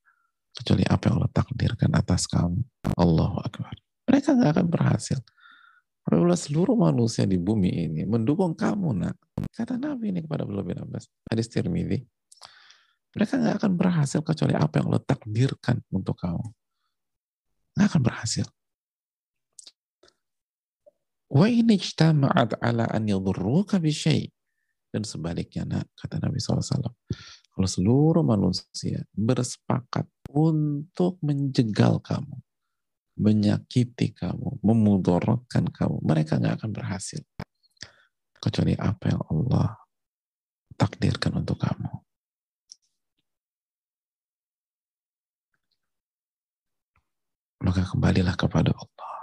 Kecuali apa yang Allah takdirkan atas kamu. Allahu Akbar. Mereka nggak akan berhasil. Apabila seluruh manusia di bumi ini mendukung kamu, nak. Kata Nabi ini kepada Abdullah bin Abbas. Hadis Tirmidzi. Mereka nggak akan berhasil kecuali apa yang Allah takdirkan untuk kamu. Nggak akan berhasil. Wa ini ala an. Dan sebaliknya, nak, kata Nabi SAW. Kalau seluruh manusia bersepakat untuk menjegal kamu, menyakiti kamu, memudaratkan kamu, mereka nggak akan berhasil. Kecuali apa yang Allah takdirkan untuk kamu. maka kembalilah kepada Allah.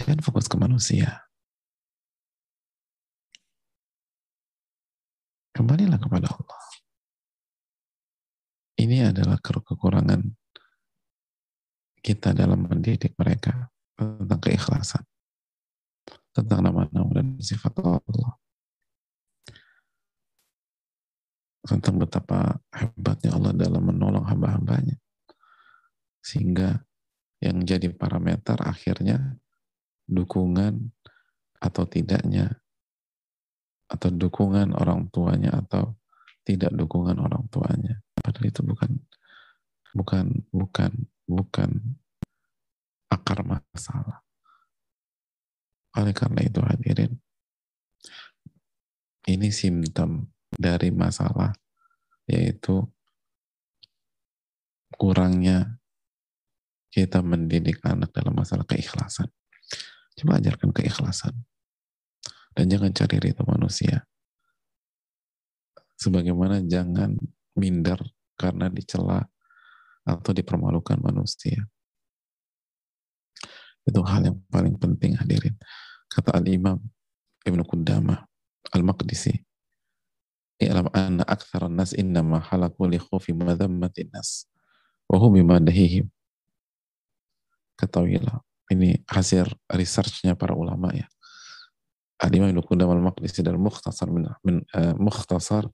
Jangan fokus ke manusia. Kembalilah kepada Allah. Ini adalah kekurangan kita dalam mendidik mereka tentang keikhlasan, tentang nama-nama dan sifat Allah, tentang betapa hebatnya Allah dalam menolong hamba-hambanya. Sehingga yang jadi parameter akhirnya dukungan atau tidaknya atau dukungan orang tuanya atau tidak dukungan orang tuanya. Padahal itu bukan bukan bukan bukan akar masalah. Oleh karena itu hadirin, ini simptom dari masalah yaitu kurangnya kita mendidik anak dalam masalah keikhlasan. Coba ajarkan keikhlasan. Dan jangan cari ridho manusia. Sebagaimana jangan minder karena dicela atau dipermalukan manusia. Itu hal yang paling penting hadirin. Kata Al-Imam Ibn Qudamah Al-Maqdisi I'lam anna aktharan nas innama halaku li khufi madhammatin nas wa bimadahihim ketahuilah ini hasil researchnya para ulama ya Ibn Qudam al-Maqdisi dan Mukhtasar min, min uh, Mukhtasar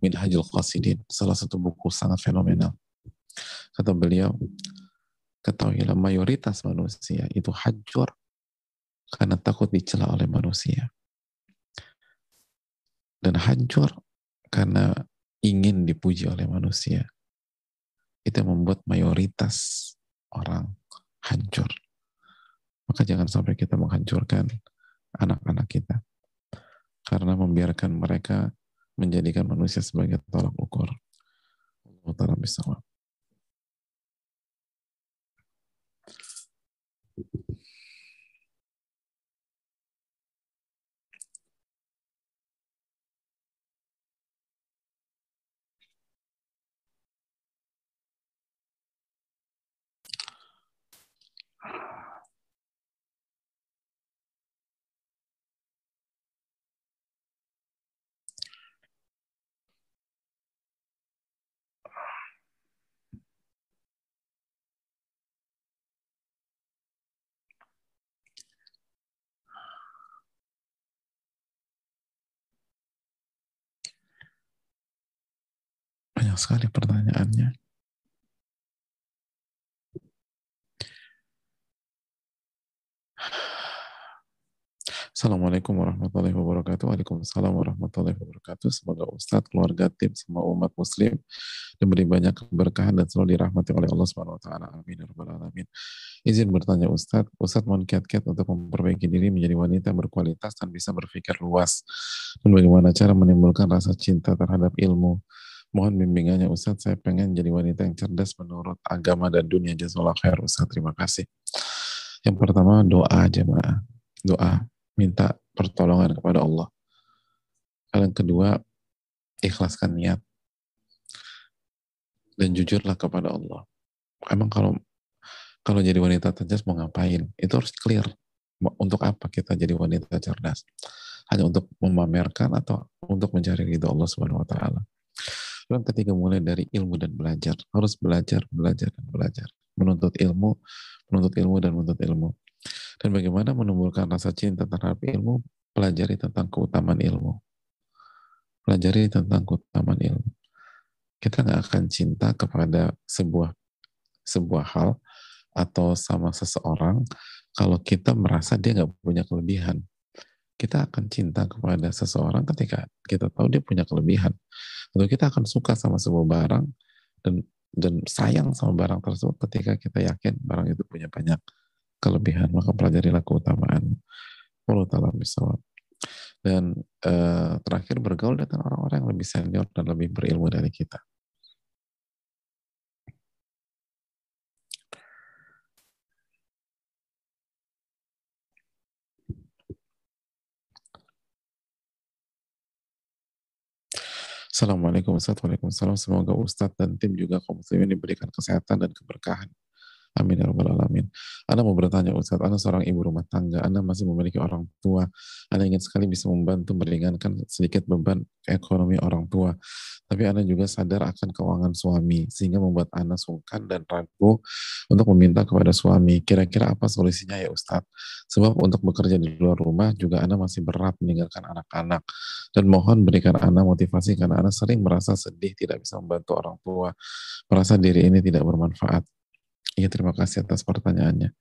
min Hajil Qasidin. Salah satu buku sangat fenomenal. Kata beliau ketahuilah mayoritas manusia itu hajur karena takut dicela oleh manusia. Dan hancur karena ingin dipuji oleh manusia. Itu membuat mayoritas orang hancur. Maka jangan sampai kita menghancurkan anak-anak kita. Karena membiarkan mereka menjadikan manusia sebagai tolak ukur. Allah Ta'ala bisa. Banyak sekali pertanyaannya. Assalamualaikum warahmatullahi wabarakatuh. Waalaikumsalam warahmatullahi wabarakatuh. Semoga Ustadz, keluarga, tim, semua umat muslim diberi banyak keberkahan dan selalu dirahmati oleh Allah Subhanahu wa taala. Amin ya alamin. Izin bertanya Ustadz, Ustadz mohon kiat-kiat untuk memperbaiki diri menjadi wanita berkualitas dan bisa berpikir luas. Dan bagaimana cara menimbulkan rasa cinta terhadap ilmu? Mohon bimbingannya Ustadz, saya pengen jadi wanita yang cerdas menurut agama dan dunia. Jazakallah khair Ustadz, terima kasih. Yang pertama doa jemaah. Doa minta pertolongan kepada Allah. Yang kedua, ikhlaskan niat. Dan jujurlah kepada Allah. Emang kalau kalau jadi wanita cerdas mau ngapain? Itu harus clear. Untuk apa kita jadi wanita cerdas? Hanya untuk memamerkan atau untuk mencari ridho Allah Subhanahu wa taala. Yang ketiga mulai dari ilmu dan belajar. Harus belajar, belajar dan belajar. Menuntut ilmu, menuntut ilmu dan menuntut ilmu dan bagaimana menumbuhkan rasa cinta terhadap ilmu? Pelajari tentang keutamaan ilmu. Pelajari tentang keutamaan ilmu. Kita nggak akan cinta kepada sebuah sebuah hal atau sama seseorang kalau kita merasa dia nggak punya kelebihan. Kita akan cinta kepada seseorang ketika kita tahu dia punya kelebihan. Atau kita akan suka sama sebuah barang dan dan sayang sama barang tersebut ketika kita yakin barang itu punya banyak kelebihan. Maka pelajarilah keutamaan Allah taala dan uh, terakhir bergaul dengan orang-orang yang lebih senior dan lebih berilmu dari kita Assalamualaikum warahmatullahi Semoga Ustadz dan tim juga kaum muslimin diberikan kesehatan dan keberkahan. Amin ya rabbal alamin. Anda mau bertanya Ustaz, Anda seorang ibu rumah tangga, Anda masih memiliki orang tua, Anda ingin sekali bisa membantu meringankan sedikit beban ekonomi orang tua, tapi Anda juga sadar akan keuangan suami, sehingga membuat Anda sungkan dan ragu untuk meminta kepada suami. Kira-kira apa solusinya ya Ustaz? Sebab untuk bekerja di luar rumah juga Anda masih berat meninggalkan anak-anak. Dan mohon berikan Anda motivasi karena Anda sering merasa sedih tidak bisa membantu orang tua, merasa diri ini tidak bermanfaat. Iya, terima kasih atas pertanyaannya.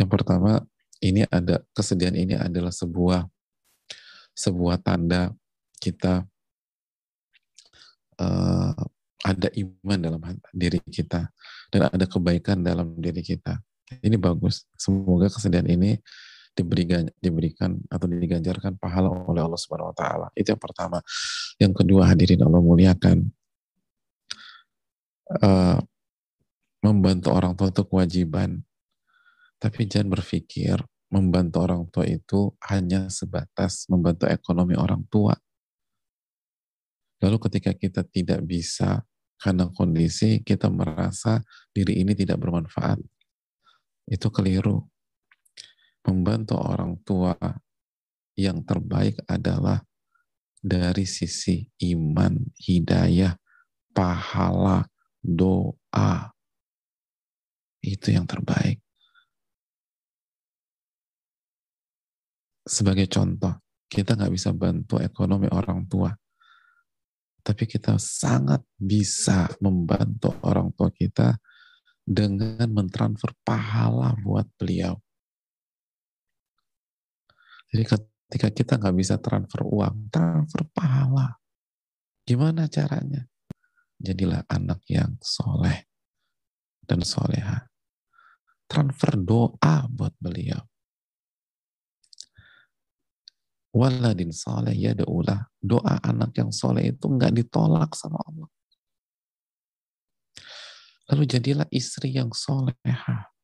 Yang pertama, ini ada kesedihan ini adalah sebuah sebuah tanda kita uh, ada iman dalam diri kita dan ada kebaikan dalam diri kita. Ini bagus. Semoga kesedihan ini diberikan diberikan atau diganjarkan pahala oleh Allah Subhanahu wa taala. Itu yang pertama. Yang kedua, hadirin Allah muliakan. Uh, membantu orang tua itu kewajiban. Tapi jangan berpikir membantu orang tua itu hanya sebatas membantu ekonomi orang tua. Lalu ketika kita tidak bisa karena kondisi kita merasa diri ini tidak bermanfaat. Itu keliru. Membantu orang tua yang terbaik adalah dari sisi iman, hidayah, pahala, doa, itu yang terbaik. Sebagai contoh, kita nggak bisa bantu ekonomi orang tua, tapi kita sangat bisa membantu orang tua kita dengan mentransfer pahala buat beliau. Jadi ketika kita nggak bisa transfer uang, transfer pahala. Gimana caranya? Jadilah anak yang soleh dan soleha transfer doa buat beliau. Waladin soleh ya daulah. Doa anak yang soleh itu nggak ditolak sama Allah. Lalu jadilah istri yang soleha.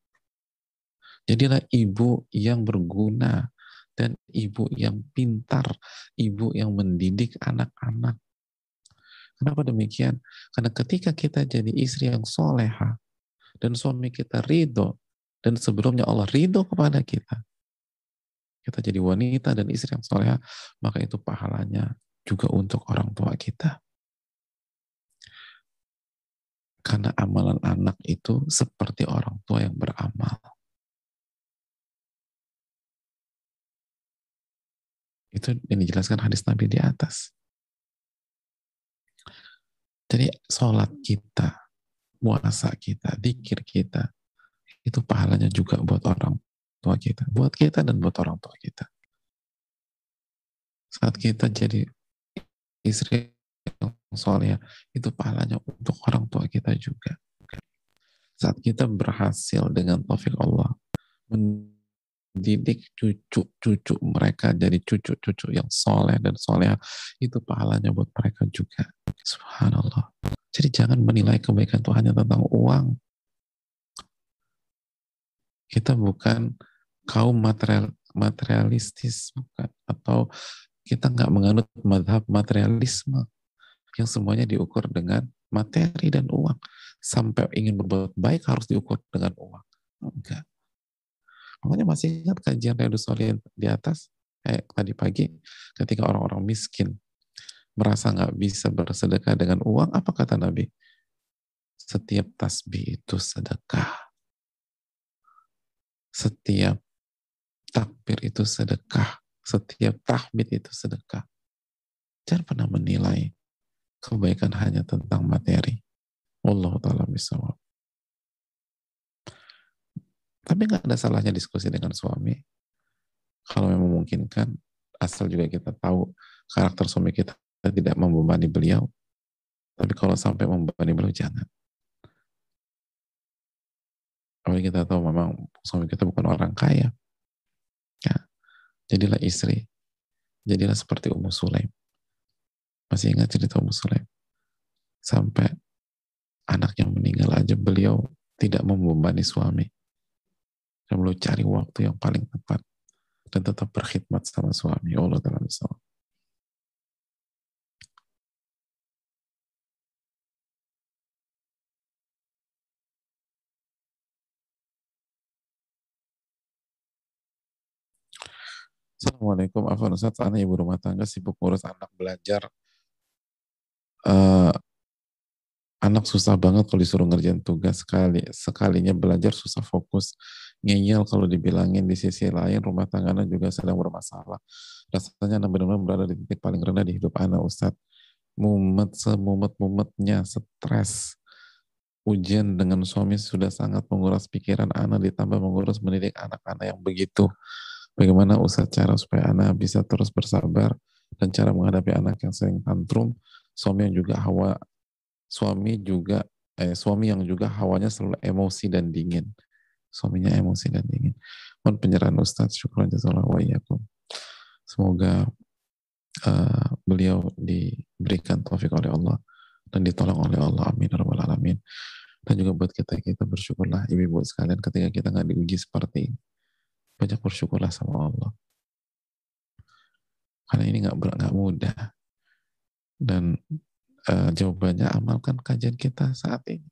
Jadilah ibu yang berguna dan ibu yang pintar, ibu yang mendidik anak-anak. Kenapa demikian? Karena ketika kita jadi istri yang soleha dan suami kita ridho dan sebelumnya Allah ridho kepada kita. Kita jadi wanita dan istri yang soleh, maka itu pahalanya juga untuk orang tua kita. Karena amalan anak itu seperti orang tua yang beramal. Itu yang dijelaskan hadis Nabi di atas. Jadi sholat kita, puasa kita, dikir kita, itu pahalanya juga buat orang tua kita. Buat kita dan buat orang tua kita. Saat kita jadi istri yang soleh, itu pahalanya untuk orang tua kita juga. Saat kita berhasil dengan taufik Allah, mendidik cucu-cucu mereka jadi cucu-cucu yang soleh dan soleh itu pahalanya buat mereka juga subhanallah jadi jangan menilai kebaikan Tuhan hanya tentang uang kita bukan kaum material materialistis bukan atau kita nggak menganut madhab materialisme yang semuanya diukur dengan materi dan uang sampai ingin berbuat baik harus diukur dengan uang enggak Makanya masih ingat kajian Riyadus Solihin di atas, kayak tadi pagi, ketika orang-orang miskin merasa nggak bisa bersedekah dengan uang, apa kata Nabi? Setiap tasbih itu sedekah. Setiap takbir itu sedekah. Setiap tahmid itu sedekah. Jangan pernah menilai kebaikan hanya tentang materi. Allah Ta'ala misawab. Tapi nggak ada salahnya diskusi dengan suami. Kalau memang memungkinkan, asal juga kita tahu karakter suami kita tidak membebani beliau. Tapi kalau sampai membebani beliau, jangan. Apalagi kita tahu memang suami kita bukan orang kaya. Ya. Jadilah istri. Jadilah seperti Ummu Sulaim. Masih ingat cerita Ummu Sulaim? Sampai anak yang meninggal aja beliau tidak membebani suami dan beliau cari waktu yang paling tepat dan tetap berkhidmat sama suami Allah dalam Islam. Assalamualaikum, Afan Ustaz, anak ibu rumah tangga sibuk ngurus anak belajar. Uh, anak susah banget kalau disuruh ngerjain tugas. Sekali sekalinya belajar susah fokus. Ngeyel kalau dibilangin di sisi lain rumah tangganya juga sedang bermasalah. Rasanya anak benar-benar berada di titik paling rendah di hidup anak Ustadz mumet semumet-mumetnya stres. Ujian dengan suami sudah sangat menguras pikiran anak ditambah mengurus mendidik anak-anak yang begitu bagaimana usaha cara supaya anak bisa terus bersabar dan cara menghadapi anak yang sering tantrum suami yang juga hawa suami juga eh, suami yang juga hawanya selalu emosi dan dingin. Suaminya emosi dan dingin. Mohon penyerahan Ustadz, syukur iyakum. Semoga uh, beliau diberikan taufik oleh Allah dan ditolong oleh Allah. Amin. Ya Rabbal Alamin. Dan juga buat kita, kita bersyukurlah ibu-ibu sekalian ketika kita nggak diuji seperti ini. Banyak bersyukurlah sama Allah. Karena ini nggak nggak mudah. Dan uh, jawabannya amalkan kajian kita saat ini.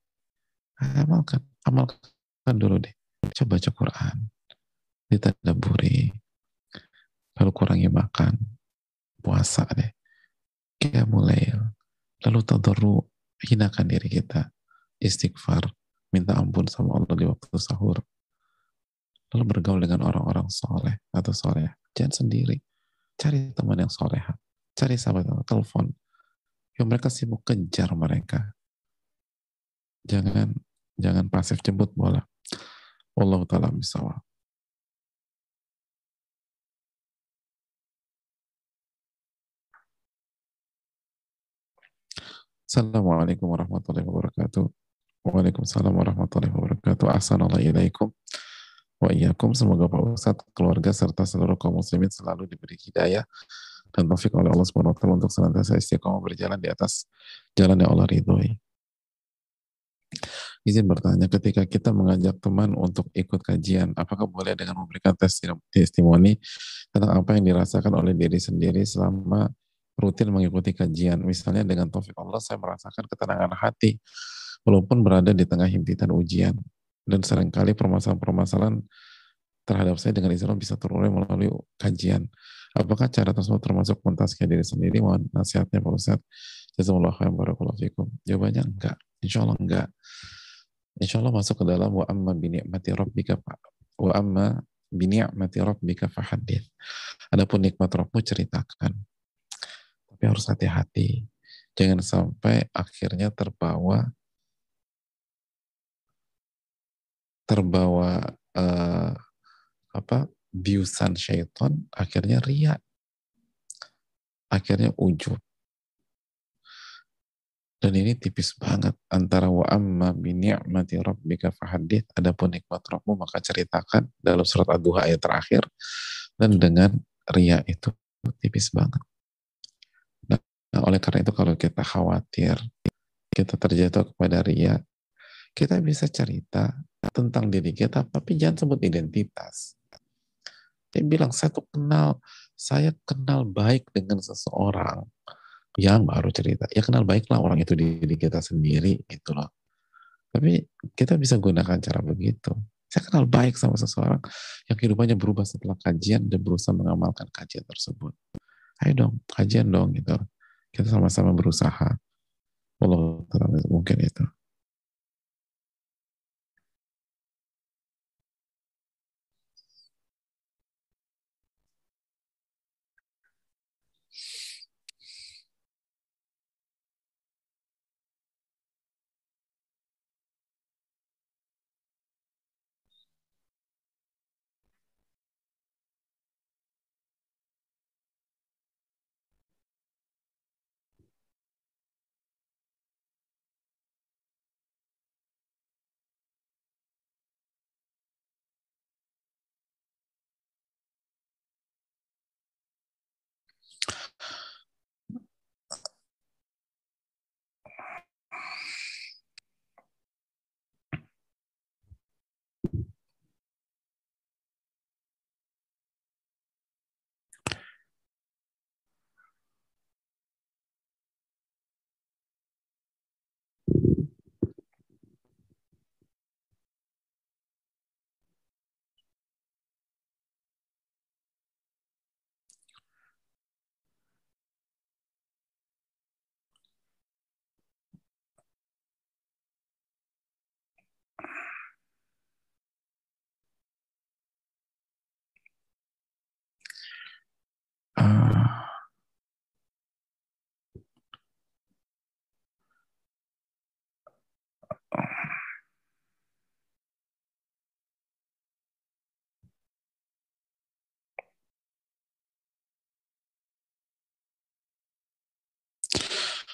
Amalkan, amalkan dulu deh. Coba baca Quran, ditadaburi, lalu kurangi makan, puasa deh. Kita mulai, lalu tadarru, hinakan diri kita, istighfar, minta ampun sama Allah di waktu sahur. Lalu bergaul dengan orang-orang soleh atau soleh. Jangan sendiri. Cari teman yang soleh. Cari sahabat, telepon, yang mereka sibuk kejar mereka. Jangan jangan pasif jemput bola. Allah taala misawa. Assalamualaikum warahmatullahi wabarakatuh. Waalaikumsalam warahmatullahi wabarakatuh. Assalamualaikum wa iyyakum. Semoga Pak Ustadz, keluarga serta seluruh kaum muslimin selalu diberi hidayah dan taufik oleh Allah Subhanahu wa taala untuk senantiasa istiqomah berjalan di atas jalan yang Allah ridhoi. Izin bertanya, ketika kita mengajak teman untuk ikut kajian, apakah boleh dengan memberikan testimoni tentang apa yang dirasakan oleh diri sendiri selama rutin mengikuti kajian? Misalnya dengan taufik Allah, saya merasakan ketenangan hati, walaupun berada di tengah himpitan ujian. Dan sering kali permasalahan-permasalahan terhadap saya dengan Islam bisa terurai melalui kajian. Apakah cara tersebut termasuk mentazkiyah diri sendiri? Mohon nasihatnya Pak Ustaz. Jazakallah khairan barakallahu fikum. Jawabannya enggak. Insya Allah enggak. Insya Allah masuk ke dalam wa amma bini'mati rabbika wa amma bini'mati rabbika fahadith. Adapun nikmat Rabbmu ceritakan. Tapi harus hati-hati. Jangan sampai akhirnya terbawa terbawa uh, apa biusan syaitan akhirnya ria. Akhirnya ujub. Dan ini tipis banget antara wa amma bi ni'mati rabbika fahadith adapun nikmat Rabbmu maka ceritakan dalam surat Ad-Duha ayat terakhir. Dan dengan ria itu tipis banget. Nah, oleh karena itu kalau kita khawatir kita terjatuh kepada ria, kita bisa cerita tentang diri kita tapi jangan sebut identitas. Dia bilang saya tuh kenal, saya kenal baik dengan seseorang yang baru cerita. Ya kenal baiklah orang itu diri kita sendiri gitu loh. Tapi kita bisa gunakan cara begitu. Saya kenal baik sama seseorang yang kehidupannya berubah setelah kajian dan berusaha mengamalkan kajian tersebut. Ayo dong, kajian dong gitu. Kita sama-sama berusaha. Allah mungkin itu.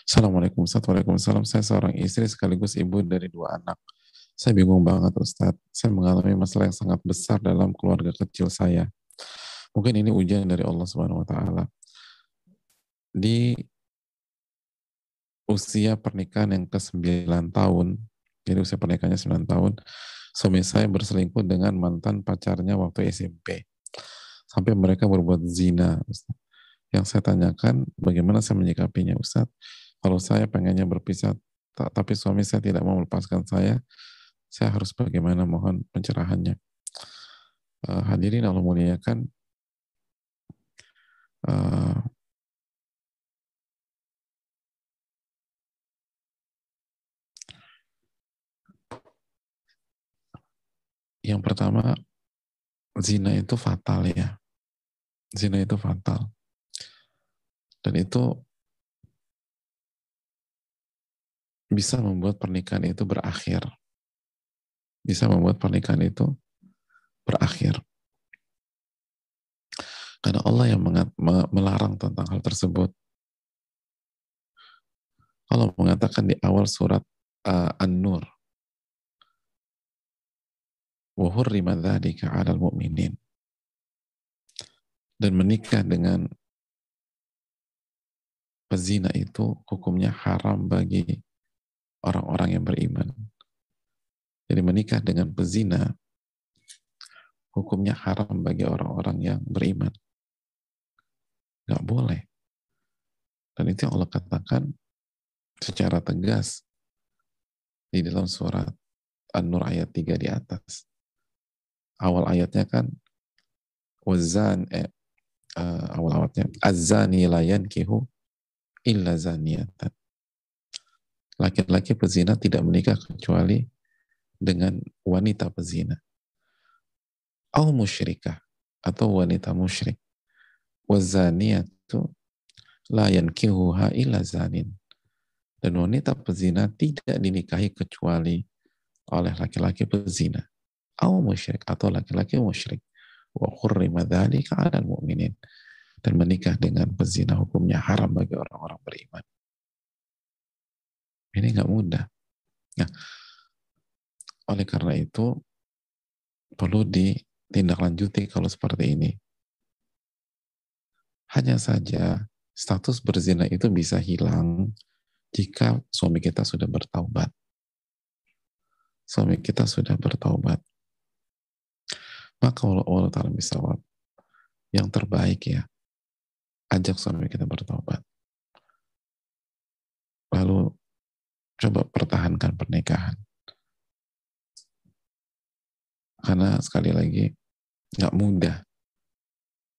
Assalamualaikum Ustaz, Waalaikumsalam. Saya seorang istri sekaligus ibu dari dua anak. Saya bingung banget Ustaz. Saya mengalami masalah yang sangat besar dalam keluarga kecil saya. Mungkin ini ujian dari Allah Subhanahu wa taala. Di usia pernikahan yang ke-9 tahun, jadi usia pernikahannya 9 tahun, suami saya berselingkuh dengan mantan pacarnya waktu SMP. Sampai mereka berbuat zina. Ustaz. Yang saya tanyakan, bagaimana saya menyikapinya Ustaz? Kalau saya pengennya berpisah, tapi suami saya tidak mau melepaskan saya, saya harus bagaimana mohon pencerahannya. Uh, hadirin Allah muliakan, uh, yang pertama zina itu fatal ya zina itu fatal dan itu bisa membuat pernikahan itu berakhir. Bisa membuat pernikahan itu berakhir. Karena Allah yang melarang tentang hal tersebut. Allah mengatakan di awal surat uh, An-Nur, وَهُرِّمَ ذَلِكَ عَلَى الْمُؤْمِنِينَ Dan menikah dengan pezina itu hukumnya haram bagi orang-orang yang beriman. Jadi menikah dengan pezina hukumnya haram bagi orang-orang yang beriman. Gak boleh. Dan itu yang Allah katakan secara tegas di dalam surat An-Nur ayat 3 di atas. Awal ayatnya kan wazan eh, uh, awal ayatnya azani layan kihu illa zaniyatan laki-laki pezina tidak menikah kecuali dengan wanita pezina. Al musyrikah atau wanita musyrik. Wazaniyatu la yankihuha illa zanin. Dan wanita pezina tidak dinikahi kecuali oleh laki-laki pezina. Atau musyrik atau laki-laki musyrik. Wa khurrima dzalika 'alal mu'minin. Dan menikah dengan pezina hukumnya haram bagi orang-orang beriman. Ini nggak mudah. Nah, oleh karena itu perlu ditindaklanjuti kalau seperti ini. Hanya saja status berzina itu bisa hilang jika suami kita sudah bertaubat. Suami kita sudah bertaubat. Maka Allah, Allah Ta'ala bisa yang terbaik ya, ajak suami kita bertaubat. Lalu coba pertahankan pernikahan. Karena sekali lagi, nggak mudah.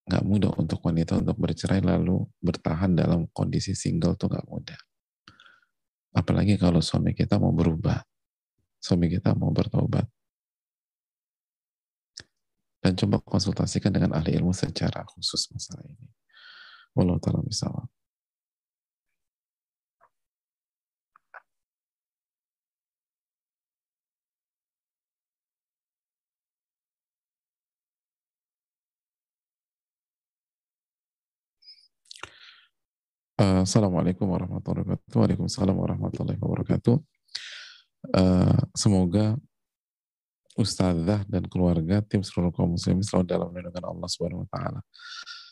Nggak mudah untuk wanita untuk bercerai lalu bertahan dalam kondisi single tuh nggak mudah. Apalagi kalau suami kita mau berubah, suami kita mau bertobat. Dan coba konsultasikan dengan ahli ilmu secara khusus masalah ini. Wallahu ta'ala misalnya. Uh, Assalamualaikum warahmatullahi wabarakatuh. Waalaikumsalam warahmatullahi wabarakatuh. Uh, semoga ustazah dan keluarga tim seluruh kaum muslim selalu dalam lindungan Allah Subhanahu wa taala.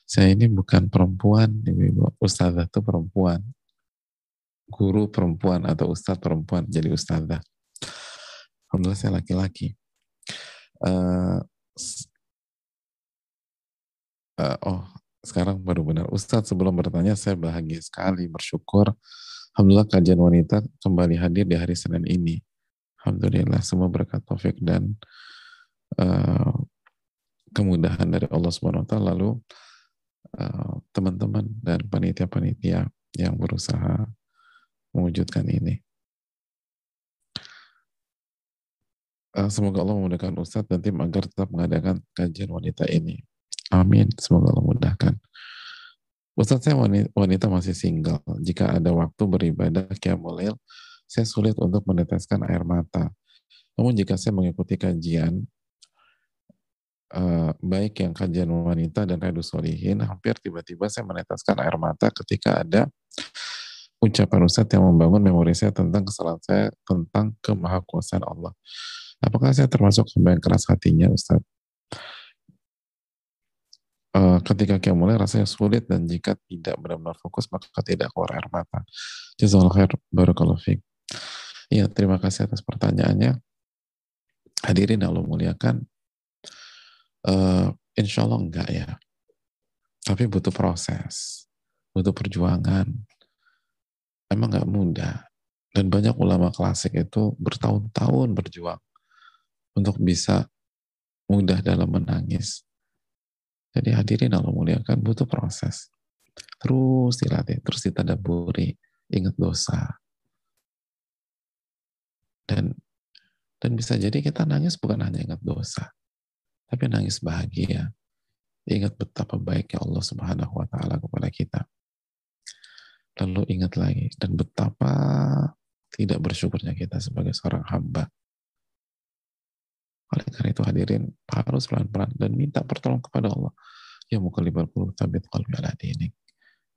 Saya ini bukan perempuan, Ibu. Ustazah itu perempuan. Guru perempuan atau ustaz perempuan jadi ustazah. Alhamdulillah saya laki-laki. Uh, uh, oh, sekarang baru benar. Ustadz sebelum bertanya saya bahagia sekali bersyukur. Alhamdulillah kajian wanita kembali hadir di hari Senin ini. Alhamdulillah semua berkat taufik dan uh, kemudahan dari Allah Subhanahu wa taala lalu uh, teman-teman dan panitia-panitia yang berusaha mewujudkan ini. Uh, semoga Allah memudahkan Ustadz dan tim agar tetap mengadakan kajian wanita ini. Amin. Semoga Allah mudahkan. Ustaz saya wanita masih single. Jika ada waktu beribadah kiamulail, saya sulit untuk meneteskan air mata. Namun jika saya mengikuti kajian, uh, baik yang kajian wanita dan redu solihin, hampir tiba-tiba saya meneteskan air mata ketika ada ucapan Ustaz yang membangun memori saya tentang kesalahan saya tentang kemahakuasaan Allah. Apakah saya termasuk hamba yang keras hatinya Ustaz? Uh, ketika kita mulai rasanya sulit dan jika tidak benar-benar fokus maka tidak keluar air mata. Jazakallah khair barakallahu fiik. Ya, terima kasih atas pertanyaannya. Hadirin Allah muliakan. Uh, insya Allah enggak ya. Tapi butuh proses, butuh perjuangan. Emang nggak mudah. Dan banyak ulama klasik itu bertahun-tahun berjuang untuk bisa mudah dalam menangis jadi hadirin Allah muliakan butuh proses. Terus dilatih, terus ditadaburi, ingat dosa. Dan dan bisa jadi kita nangis bukan hanya ingat dosa, tapi nangis bahagia. Ingat betapa baiknya Allah Subhanahu wa taala kepada kita. Lalu ingat lagi dan betapa tidak bersyukurnya kita sebagai seorang hamba. Oleh karena itu hadirin harus pelan-pelan dan minta pertolongan kepada Allah. Ya mukallibal qulub tabit qalbi ala dinik.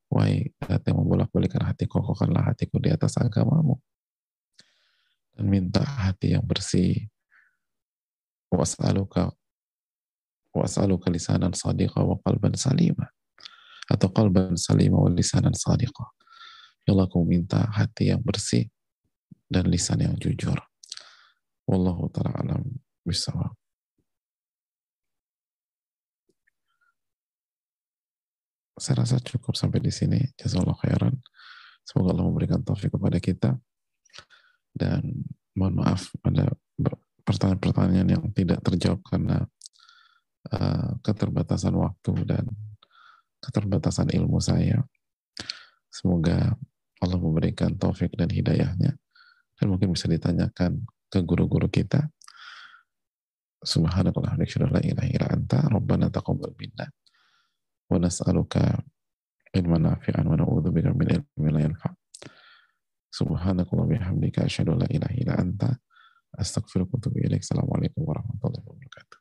Wahai yang membolak-balikan hati, kokohkanlah hatiku di atas agamamu. Dan minta hati yang bersih. Was'aluka was'aluka lisanan sadiqa wa qalban salima. Atau qalban salima wa lisanan sadiqa. Ya Allah, aku minta hati yang bersih dan lisan yang jujur. Wallahu ta'ala alam bisawab. Saya rasa cukup sampai di sini. Jazakallah khairan. Semoga Allah memberikan taufik kepada kita. Dan mohon maaf pada pertanyaan-pertanyaan yang tidak terjawab karena uh, keterbatasan waktu dan keterbatasan ilmu saya. Semoga Allah memberikan taufik dan hidayahnya. Dan mungkin bisa ditanyakan ke guru-guru kita سبحانك اللهم وبحمدك لا إله إلا أنت ربنا تقبل منا. ونسألك علما نافعا ونعوذ بك من علم لا ينفع. سبحانك اللهم وبحمدك أشهد أن لا إله إلا أنت أستغفرك وأتوب إليك. السلام عليكم ورحمة الله وبركاته.